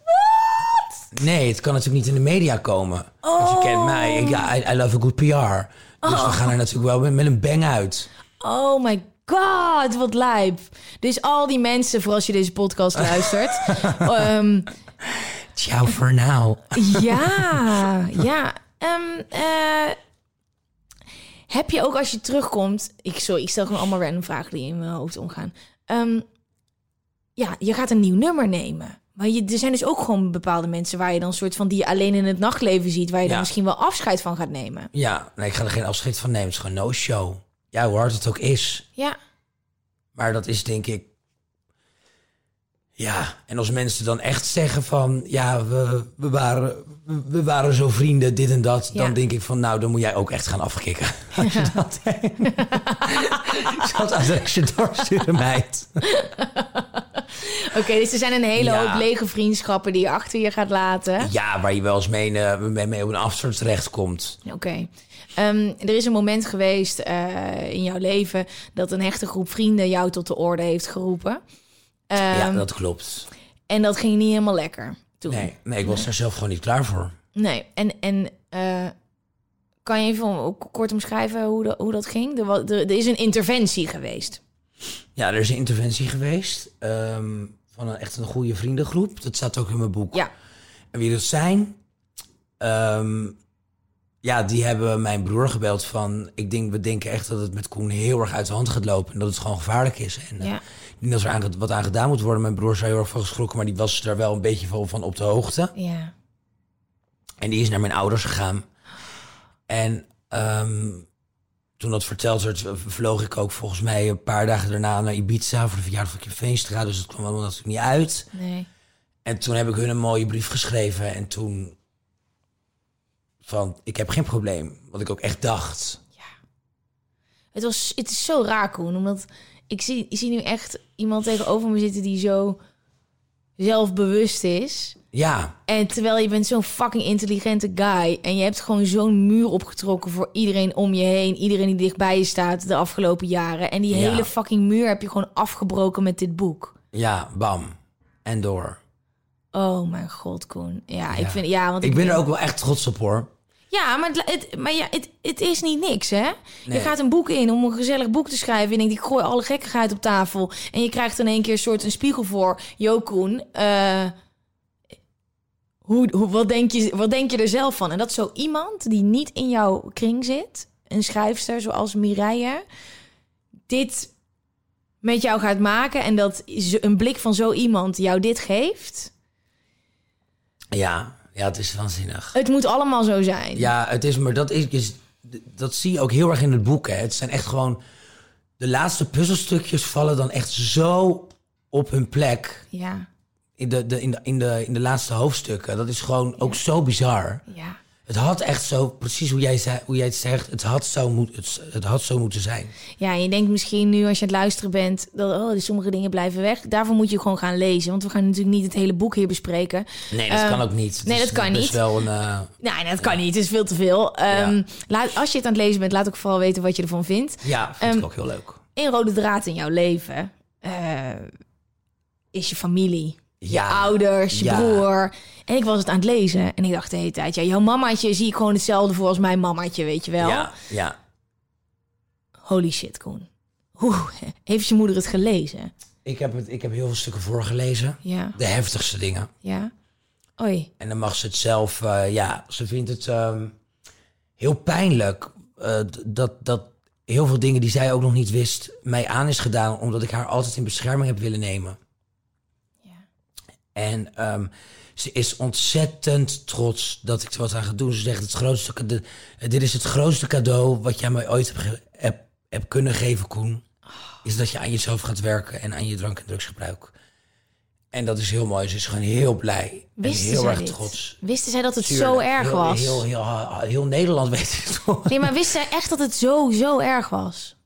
Nee, het kan natuurlijk niet in de media komen. Want je kent mij. Ik, I, I love a good PR. Dus we gaan er natuurlijk wel met, met een bang uit. Oh my god, wat lijp. Dus al die mensen, voor als je deze podcast <laughs> luistert. ehm, Ciao for now. ja, <laughs> ja. Ehm, eh, heb je ook als je terugkomt... Ik, sorry, ik stel gewoon allemaal random vragen die in mijn hoofd omgaan. Ehm, ja, je gaat een nieuw nummer nemen. Maar je, er zijn dus ook gewoon bepaalde mensen... waar je dan soort van die je alleen in het nachtleven ziet... waar je dan misschien wel afscheid van gaat nemen. Ja, nee, ik ga er geen afscheid van nemen. Het is gewoon no-show. Ja, hoe hard het ook is. Ja, Maar dat is denk ik... Ja, en als mensen dan echt zeggen van... Ja, we, we, waren, we, waren zo vrienden, dit en dat. Ja. Dan denk ik van, nou, dan moet jij ook echt gaan afkicken. <laughs> Als je dat Ik zal het adresje doorsturen, meid. <laughs> <laughs> oké. dus er zijn een hele Ja. hoop lege vriendschappen... die je achter je gaat laten. Ja, waar je wel eens mee, eh, mee, op een afstand terechtkomt. Oké. Ehm, er is een moment geweest eh, in jouw leven dat een hechte groep vrienden jou tot de orde heeft geroepen. ja, Ehm, dat klopt. En dat ging niet helemaal lekker toen. Nee, nee, ik was daar zelf gewoon niet klaar voor. Nee. En, en eh, kan je even kort omschrijven hoe, dat hoe dat ging? Er, er, er is een interventie geweest. Ja, er is een interventie geweest ehm, van een echt een goede vriendengroep. Dat staat ook in mijn boek. Ja. En wie dat zijn? Ehm, ja, die hebben mijn broer gebeld van... Ik denk, we denken echt dat het met Koen heel erg uit de hand gaat lopen. En dat het gewoon gevaarlijk is. En eh, Ja. denk dat er aan, wat aan gedaan moet worden. Mijn broer is heel erg van geschrokken, maar die was er wel een beetje van, van op de hoogte. Ja. En die is naar mijn ouders gegaan. En ehm, toen dat verteld werd, vloog ik ook volgens mij een paar dagen daarna naar Ibiza voor de verjaardag van Kim Veenstra. Dus dat kwam allemaal natuurlijk niet uit. Nee. En toen heb ik hun een mooie brief geschreven. En toen van, ik heb geen probleem. Wat ik ook echt dacht. Het, was, het is zo raar, Koen. Omdat ik zie, ik zie nu echt iemand tegenover me zitten die zo zelfbewust is. Ja, En terwijl je bent zo'n fucking intelligente guy. En je hebt gewoon zo'n muur opgetrokken voor iedereen om je heen. Iedereen die dichtbij je staat de afgelopen jaren. En die Ja. hele fucking muur heb je gewoon afgebroken met dit boek. ja, bam. En door. Oh mijn god, Koen. Ja, ik vind... Ja, want Ik ben er ook wel echt trots op hoor. Ja, maar, het, het- maar ja, het, het is niet niks, hè? Je gaat een boek in om een gezellig boek te schrijven. En ik denk, ik gooi alle gekkigheid op tafel. En je krijgt in één keer een soort een spiegel voor. Jo, Koen, eh, hoe, hoe, wat, denk je, wat denk je er zelf van? En dat zo iemand die niet in jouw kring zit... een schrijfster zoals Mireille... dit met jou gaat maken... en dat een blik van zo iemand jou dit geeft... Ja, ja, het is waanzinnig. het moet allemaal zo zijn. Ja, het is, maar dat is, is- dat zie je ook heel erg in het boek. Hè. Het zijn echt gewoon de laatste puzzelstukjes vallen dan echt zo op hun plek ja, in de, de, in de, in de, in de laatste hoofdstukken. Dat is gewoon ook zo bizar. ja. Het had echt zo, precies hoe jij, zei, hoe jij het zegt, het had, zo moet, het, het had zo moeten zijn. Ja, en je denkt misschien nu als je aan het luisteren bent... dat oh, dus sommige dingen blijven weg. Daarvoor moet je gewoon gaan lezen. Want we gaan natuurlijk niet het hele boek hier bespreken. Nee, dat Ehm, kan ook niet. Het nee, dat kan niet. wel een... eh, Nee, dat kan niet. Het is veel te veel. Ehm, laat, als je het aan het lezen bent, laat ook vooral weten wat je ervan vindt. ja, vind Ehm, ik ook heel leuk. Een rode draad in jouw leven eh, is je familie. Je Ja. ouders, je Ja. broer. En ik was het aan het lezen en ik dacht de hele tijd... ja, jouw mamaatje zie ik gewoon hetzelfde voor als mijn mamaatje, weet je wel. Ja, ja. Holy shit, Koen. Hoe heeft je moeder het gelezen? Ik heb, het, ik heb heel veel stukken voorgelezen. Ja, De heftigste dingen. ja. Oei. En dan mag ze het zelf, eh, ja, ze vindt het ehm, heel pijnlijk eh, dat, dat heel veel dingen die zij ook nog niet wist, mij aan is gedaan, omdat ik haar altijd in bescherming heb willen nemen. En ehm, ze is ontzettend trots dat ik wat aan ga doen. Ze zegt, het grootste, eh, dit is het grootste cadeau wat jij mij ooit hebt, heb, heb kunnen geven, Koen. Is dat je aan jezelf gaat werken en aan je drank- en drugsgebruik. En dat is heel mooi. Ze is gewoon heel blij. Wisten en heel zij erg dit? trots. Wisten zij dat het Tuurlijk. zo erg Heel- was? Heel, heel, heel, Nederland weet het toch. Nee, maar wisten zij echt dat het zo, zo erg was?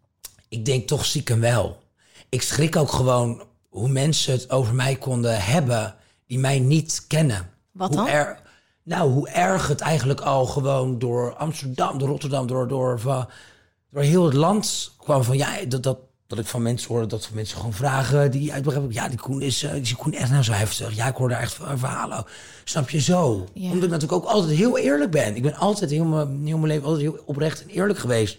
Ik denk toch stiekem wel. Ik schrik ook gewoon hoe mensen het over mij konden hebben die mij niet kennen. Wat hoe dan? Er, nou, hoe erg het eigenlijk al gewoon door Amsterdam, door Rotterdam, door, door, van, door heel het land kwam van ja, dat, dat, dat ik van mensen hoorde dat mensen gewoon vragen die uitbegrijpen. Ja, die Koen is, eh, die Koen echt nou zo heftig? Ja, ik hoor daar echt van verhalen. Snap je zo? Ja. Omdat ik natuurlijk ook altijd heel eerlijk ben. Ik ben altijd heel mijn, heel mijn leven altijd heel oprecht en eerlijk geweest.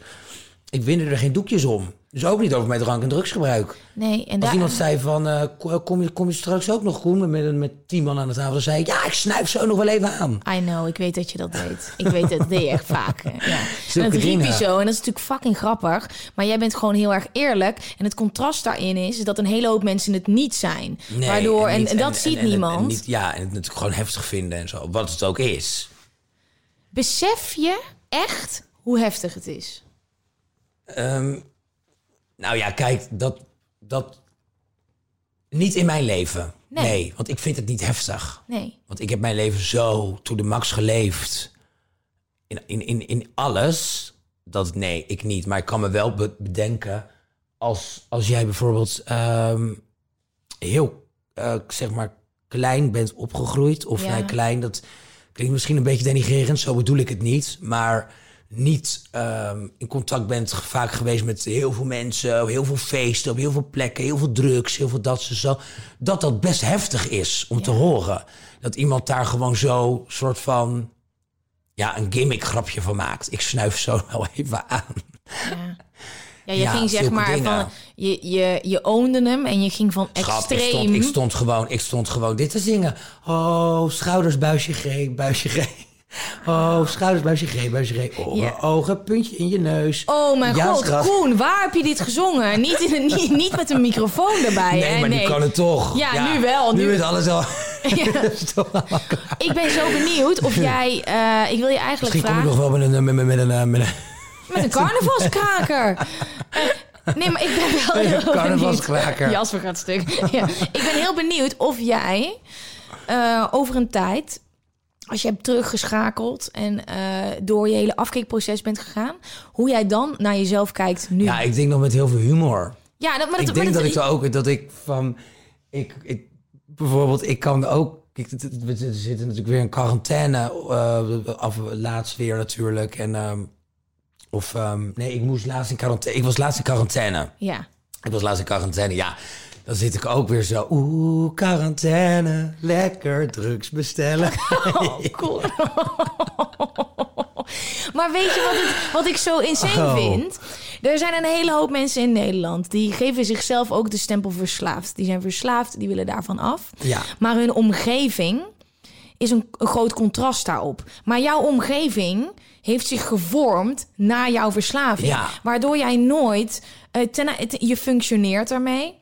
Ik winde er geen doekjes om. Dus ook niet over mijn drank- en drugsgebruik. Nee, en Als daar... iemand zei van, eh, ko- kom, je, kom je straks ook nog Koen met, met tien man aan de tafel? Dan zei ik, ja, ik snuif zo nog wel even aan. I know, ik weet dat je dat deed. Ik weet dat deed je echt vaak. Ja. En dat riep je zo en dat is natuurlijk fucking grappig. Maar jij bent gewoon heel erg eerlijk. En het contrast daarin is dat een hele hoop mensen het niet zijn. Nee, Waardoor, en, niet- en dat ziet en- niemand. niet, ja, en het natuurlijk gewoon heftig vinden en zo. Wat het ook is. Besef je echt hoe heftig het is? Ehm, nou ja, kijk, dat, dat... Niet in mijn leven. Nee. Nee. want ik vind het niet heftig. Nee. Want ik heb mijn leven zo to de max geleefd. In, in, in, in alles. Dat nee, ik niet. Maar ik kan me wel be- bedenken. Als, als jij bijvoorbeeld ehm, heel, eh, zeg maar, klein bent opgegroeid. Of Ja. vrij klein. Dat klinkt misschien een beetje denigrerend. Zo bedoel ik het niet. Maar niet ehm, in contact bent vaak geweest met heel veel mensen, op heel veel feesten, op heel veel plekken, heel veel drugs, heel veel dat, zo, zo. Dat dat best heftig is om te horen. Dat iemand daar gewoon zo soort van, ja, een gimmick grapje van maakt. Ik snuif zo <laughs> wel even aan. Ja. Ja, je Ja, ging zeg maar dingen. van... Je, je, je ownde hem en je ging van Schat, ik extreem... stond, ik stond gewoon, ik stond gewoon dit te zingen. Oh, schouders, buisje G, buisje G. Oh, schouders, buisje G, buisje G. Ogen, Ja. ogen, puntje in je neus. Oh mijn Ja, god, schat. Koen, waar heb je dit gezongen? Niet, in, een- niet, <laughs> niet met een microfoon erbij, Nee, hè? maar nu kan het toch. Ja, nu wel, Nu, nu- is alles al... <laughs> Ja. <laughs> is. Ik ben zo benieuwd of jij... eh, ik wil je eigenlijk Misschien kom ik vragen... nog wel met een... Met, met, met een, eh, met een Met een carnavalskraker. Eh, nee, maar ik ben wel heel benieuwd. carnavalskraker. Jasper gaat stuk. Ja. Ik ben heel benieuwd of jij eh, over een tijd... Als je hebt teruggeschakeld en eh, door je hele afkeekproces bent gegaan... hoe jij dan naar jezelf kijkt nu. Ja, ik denk nog met heel veel humor. Ja, dat, maar dat, ik denk dat dat- ik er ook... Dat ik van... Ik, ik, bijvoorbeeld, ik kan ook... Ik, we zitten natuurlijk weer in quarantaine. eh, af, laatst weer natuurlijk. En... ehm, of... ehm, nee, ik moest laatst in quarantaine. Ik was laatst in quarantaine. Ja. Ik was laatst in quarantaine, ja. Dan zit ik ook weer zo... Oeh, quarantaine. Lekker drugs bestellen. <laughs> Oh, cool. <laughs> maar weet je wat, het, wat ik zo insane Oh. vind? Er zijn een hele hoop mensen in Nederland die geven zichzelf ook de stempel verslaafd. Die zijn verslaafd, die willen daarvan af. Ja. Maar hun omgeving is een, een groot contrast daarop. Maar jouw omgeving heeft zich gevormd naar jouw verslaving. Ja. Waardoor jij nooit... eh, ten, je functioneert ermee.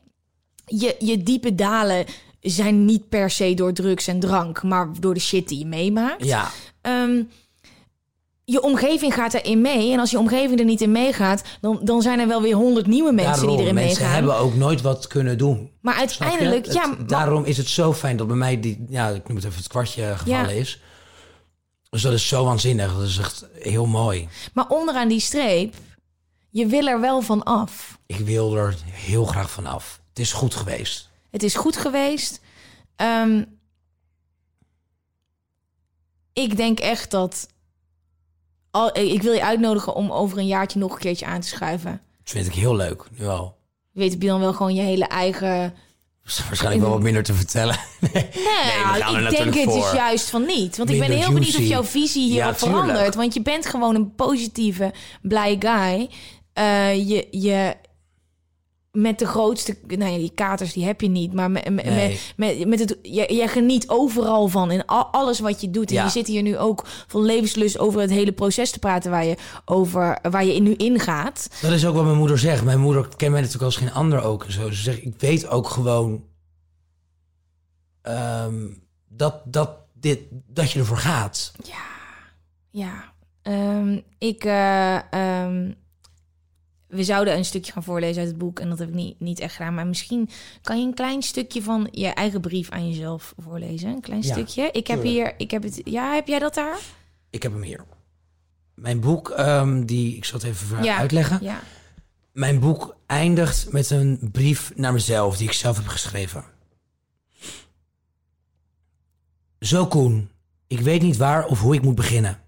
Je, je diepe dalen zijn niet per se door drugs en drank... maar door de shit die je meemaakt. Ja. Ehm, je omgeving gaat erin mee. En als je omgeving er niet in meegaat... dan, dan zijn er wel weer honderd nieuwe mensen Daarom, die erin mensen meegaan. hebben ook nooit wat kunnen doen. Maar uiteindelijk... Het- Ja, maar- daarom is het zo fijn dat bij mij die, ja, ik noem het even het kwartje gevallen Ja. is. Dus dat is zo waanzinnig. Dat is echt heel mooi. Maar onderaan die streep, je wil er wel van af. Ik wil er heel graag van af. Het is goed geweest. Het is goed geweest. Ehm, ik denk echt dat. Al, ik wil je uitnodigen om over een jaartje nog een keertje aan te schuiven. Dat vind ik heel leuk, nu al. Weet, je dan wel gewoon je hele eigen. Waarschijnlijk wel wat minder te vertellen. <laughs> Nee, Nou, ik denk het is juist van niet. Want ik ben heel benieuwd of jouw visie hierop Ja, verandert. Want je bent gewoon een positieve, blije guy. Eh, je, je, met de grootste, nou ja, die katers die heb je niet, maar met, met, Nee. met, met, met het, jij, jij geniet overal van in al, alles wat je doet. En Ja. je zit hier nu ook vol levenslust over het hele proces te praten waar je, over, waar je in nu ingaat. Dat is ook wat mijn moeder zegt. Mijn moeder kent mij natuurlijk als geen ander ook. Zo. Ze zegt, ik weet ook gewoon ehm, dat, dat, dit, dat je ervoor gaat. Ja, ehm, ik. eh, ehm, we zouden een stukje gaan voorlezen uit het boek en dat heb ik niet, niet echt gedaan. Maar misschien kan je een klein stukje van je eigen brief aan jezelf voorlezen. Een klein Ja, stukje. Ik heb tuurlijk. hier, ik heb het. Ja, heb jij dat daar? Ik heb hem hier. Mijn boek, ehm, die ik zal het even Ja. uitleggen. Ja. Mijn boek eindigt met een brief naar mezelf die ik zelf heb geschreven. Zo Koen, ik weet niet waar of hoe ik moet beginnen.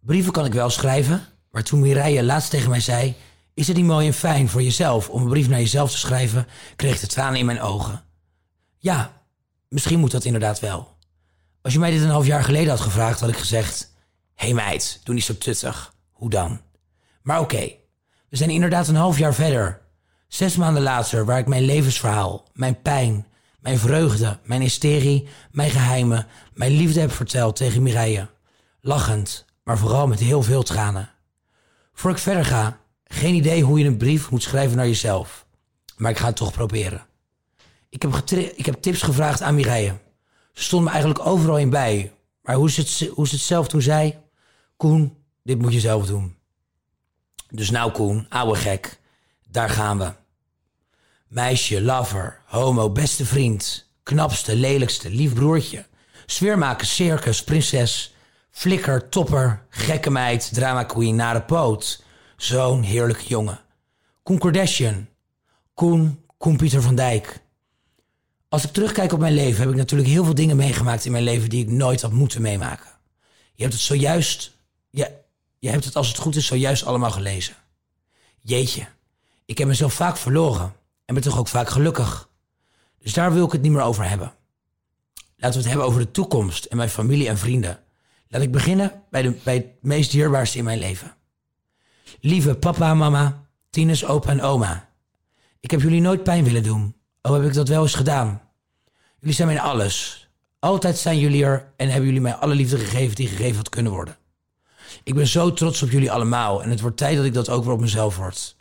Brieven kan ik wel schrijven, maar toen Mireille laatst tegen mij zei... is het niet mooi en fijn voor jezelf om een brief naar jezelf te schrijven... kreeg de tranen in mijn ogen. Ja, misschien moet dat inderdaad wel. Als je mij dit een half jaar geleden had gevraagd, had ik gezegd... Hé hey meid, doe niet zo tuttig. Hoe dan? Maar oké, we zijn inderdaad een half jaar verder. Zes maanden later, waar ik mijn levensverhaal, mijn pijn, mijn vreugde, mijn hysterie, mijn geheimen, mijn liefde heb verteld tegen Mireille. Lachend, maar vooral met heel veel tranen. Voor ik verder ga, geen idee hoe je een brief moet schrijven naar jezelf. Maar ik ga het toch proberen. Ik heb, ik heb tips gevraagd aan Mireille. Ze stond me eigenlijk overal in bij. Maar hoe ze het, hoe ze het zelf toen zei... Koen, dit moet je zelf doen. Dus nou Koen, ouwe gek, daar gaan we. Meisje, lover, homo, beste vriend, knapste, lelijkste, lief broertje. Sfeermaker, circus, prinses, flikker, topper, gekke meid, drama queen, nare poot. Zo'n heerlijke jongen. Koen Kardashian, Koen, Koen Pieter van Dijk. Als ik terugkijk op mijn leven, heb ik natuurlijk heel veel dingen meegemaakt in mijn leven die ik nooit had moeten meemaken. Je hebt het zojuist, ja, je hebt het als het goed is zojuist allemaal gelezen. Jeetje, ik heb mezelf vaak verloren en ben toch ook vaak gelukkig. Dus daar wil ik het niet meer over hebben. Laten we het hebben over de toekomst en mijn familie en vrienden. Laat ik beginnen bij, de, bij het meest dierbaarste in mijn leven. Lieve papa, mama, Tines, opa en oma. Ik heb jullie nooit pijn willen doen. Oh, heb ik dat wel eens gedaan. Jullie zijn mijn alles. Altijd zijn jullie er en hebben jullie mij alle liefde gegeven die gegeven had kunnen worden. Ik ben zo trots op jullie allemaal en het wordt tijd dat ik dat ook weer op mezelf word.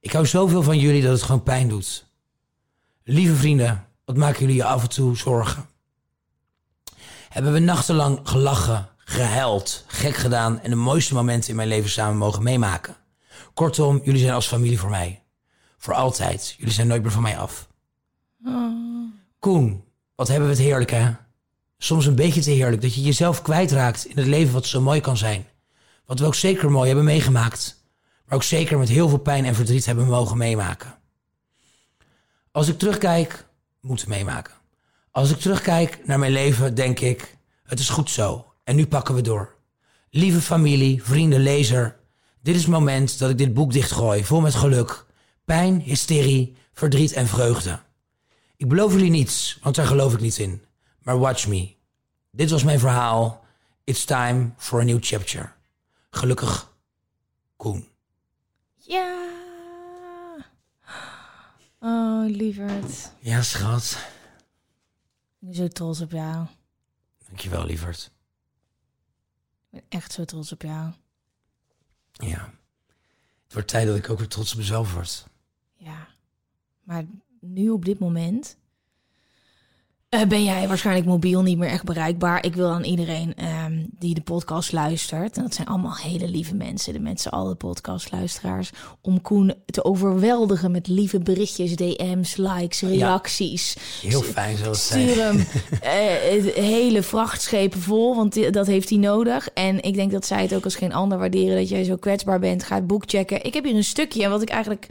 Ik hou zoveel van jullie dat het gewoon pijn doet. Lieve vrienden, wat maken jullie je af en toe zorgen? Hebben we nachtenlang gelachen, gehuild, gek gedaan en de mooiste momenten in mijn leven samen mogen meemaken? Kortom, jullie zijn als familie voor mij. Voor altijd. Jullie zijn nooit meer van mij af. Koen, wat hebben we het heerlijk hè? Soms een beetje te heerlijk dat je jezelf kwijtraakt in het leven wat zo mooi kan zijn. Wat we ook zeker mooi hebben meegemaakt. Maar ook zeker met heel veel pijn en verdriet hebben mogen meemaken. Als ik terugkijk, moeten meemaken. Als ik terugkijk naar mijn leven, denk ik, het is goed zo. En nu pakken we door. Lieve familie, vrienden, lezer. Dit is het moment dat ik dit boek dichtgooi, vol met geluk, pijn, hysterie, verdriet en vreugde. Ik beloof jullie niets, want daar geloof ik niet in. Maar watch me. Dit was mijn verhaal. It's time for a new chapter. Gelukkig, Koen. Ja. Oh, lieverd. Ja, schat. Ik ben zo trots op jou. Dankjewel, lieverd. Ik ben echt zo trots op jou. Ja. Het wordt tijd dat ik ook weer trots op mezelf word. Ja. Maar nu op dit moment eh, ben jij waarschijnlijk mobiel niet meer echt bereikbaar. Ik wil aan iedereen ehm, die de podcast luistert, en dat zijn allemaal hele lieve mensen, de mensen, alle podcastluisteraars, om Koen te overweldigen met lieve berichtjes, DM's, likes, reacties. Heel fijn zijn. Stuur hem eh, hele vrachtschepen vol, want die- dat heeft hij nodig. En ik denk dat zij het ook als geen ander waarderen dat jij zo kwetsbaar bent. Ga het boek checken. Ik heb hier een stukje, wat ik eigenlijk...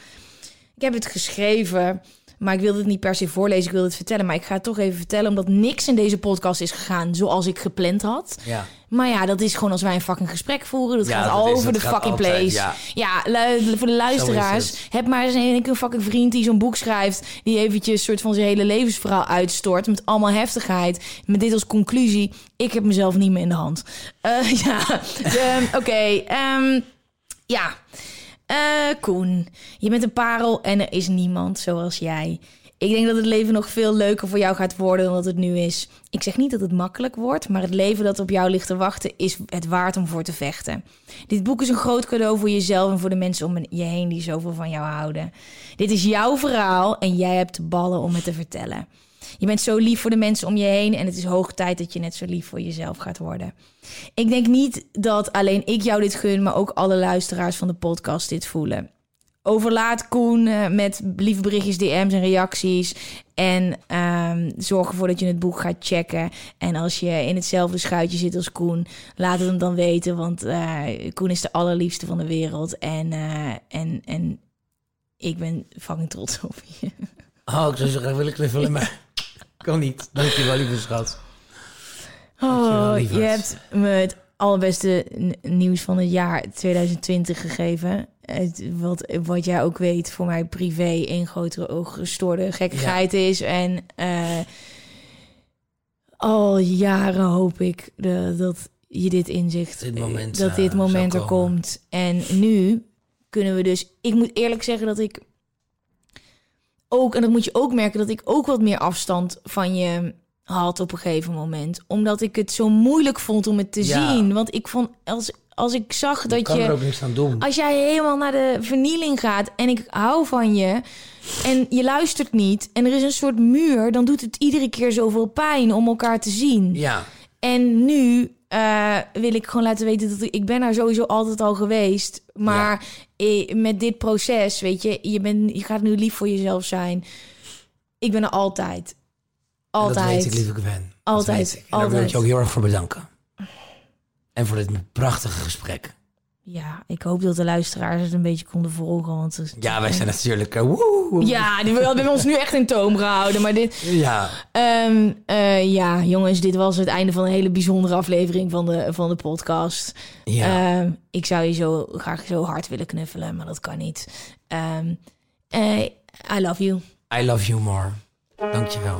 Ik heb het geschreven, maar ik wilde het niet per se voorlezen. Ik wilde het vertellen, maar ik ga het toch even vertellen... omdat niks in deze podcast is gegaan zoals ik gepland had. Ja. Maar ja, dat is gewoon als wij een fucking gesprek voeren. Dat Ja, gaat dat over de fucking altijd, place. ja. Ja, lu- voor de luisteraars. Heb maar eens een, een fucking vriend die zo'n boek schrijft. Die eventjes soort van zijn hele levensverhaal uitstort. Met allemaal heftigheid. Met dit als conclusie. Ik heb mezelf niet meer in de hand. Eh, <laughs> ja, de- oké. ehm, ja. Eh, Koen, je bent een parel en er is niemand zoals jij. Ik denk dat het leven nog veel leuker voor jou gaat worden dan dat het nu is. Ik zeg niet dat het makkelijk wordt, maar het leven dat op jou ligt te wachten is het waard om voor te vechten. Dit boek is een groot cadeau voor jezelf en voor de mensen om je heen die zoveel van jou houden. Dit is jouw verhaal en jij hebt de ballen om het te vertellen. Je bent zo lief voor de mensen om je heen en het is hoog tijd dat je net zo lief voor jezelf gaat worden. Ik denk niet dat alleen ik jou dit gun, maar ook alle luisteraars van de podcast dit voelen. overlaat Koen eh, met lieve berichtjes, DM's en reacties. En ehm, zorg ervoor dat je het boek gaat checken. En als je in hetzelfde schuitje zit als Koen, laat het hem dan weten. Want eh, Koen is de allerliefste van de wereld. En, eh, en, en ik ben fucking trots op je. <laughs> Oh, ik zou zo graag willen knuffelen, maar kan niet. Dankjewel, lieve schat. Dankjewel, Oh, je hebt me het allerbeste nieuws van het jaar 2020 gegeven. Het, wat, wat jij ook weet, voor mij privé een grote gestoorde gekkigheid is. En eh, al jaren hoop ik de, dat je dit inzicht, Dit moment, dat eh, dit moment zou er komen. komt. En nu kunnen we dus... Ik moet eerlijk zeggen dat ik ook, en dat moet je ook merken, dat ik ook wat meer afstand van je had op een gegeven moment. Omdat ik het zo moeilijk vond om het te Ja. zien. Want ik vond, als, als ik zag Ik dat kan er je... ook niks aan doen. Als jij helemaal naar de vernieling gaat en ik hou van je en je luistert niet en er is een soort muur, dan doet het iedere keer zoveel pijn om elkaar te zien. Ja, En nu eh, wil ik gewoon laten weten dat ik, ik ben daar sowieso altijd al geweest. Maar eh, met dit proces, weet je, je, bent, je gaat nu lief voor jezelf zijn. Ik ben er altijd. En Altijd. dat weet ik, lieve Gwen. Dat Altijd, ik. En daar wil ik altijd. je ook heel erg voor bedanken. En voor dit prachtige gesprek. Ja, ik hoop dat de luisteraars het een beetje konden volgen. Want het- Ja, wij zijn natuurlijk... eh, woe. Ja, die hebben ons nu echt in toom gehouden. Maar dit, Ja, Ehm, eh, ja, jongens, dit was het einde van een hele bijzondere aflevering van de, van de podcast. ja. Ehm, ik zou je zo graag zo hard willen knuffelen, maar dat kan niet. Ehm, eh, I love you. I love you more. Dankjewel.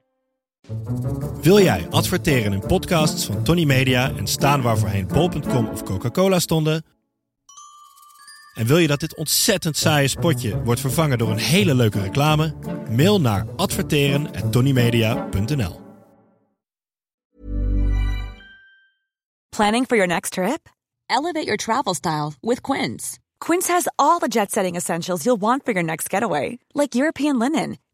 Wil jij adverteren in podcasts van Tony Media en staan waar voorheen bol.com of Coca-Cola stonden? En wil je dat dit ontzettend saaie spotje wordt vervangen door een hele leuke reclame? Mail naar adverteren@tonymedia.nl. Planning for your next trip? Elevate your travel style with Quince. Quince has all the jet setting essentials you'll want for your next getaway, like European linen,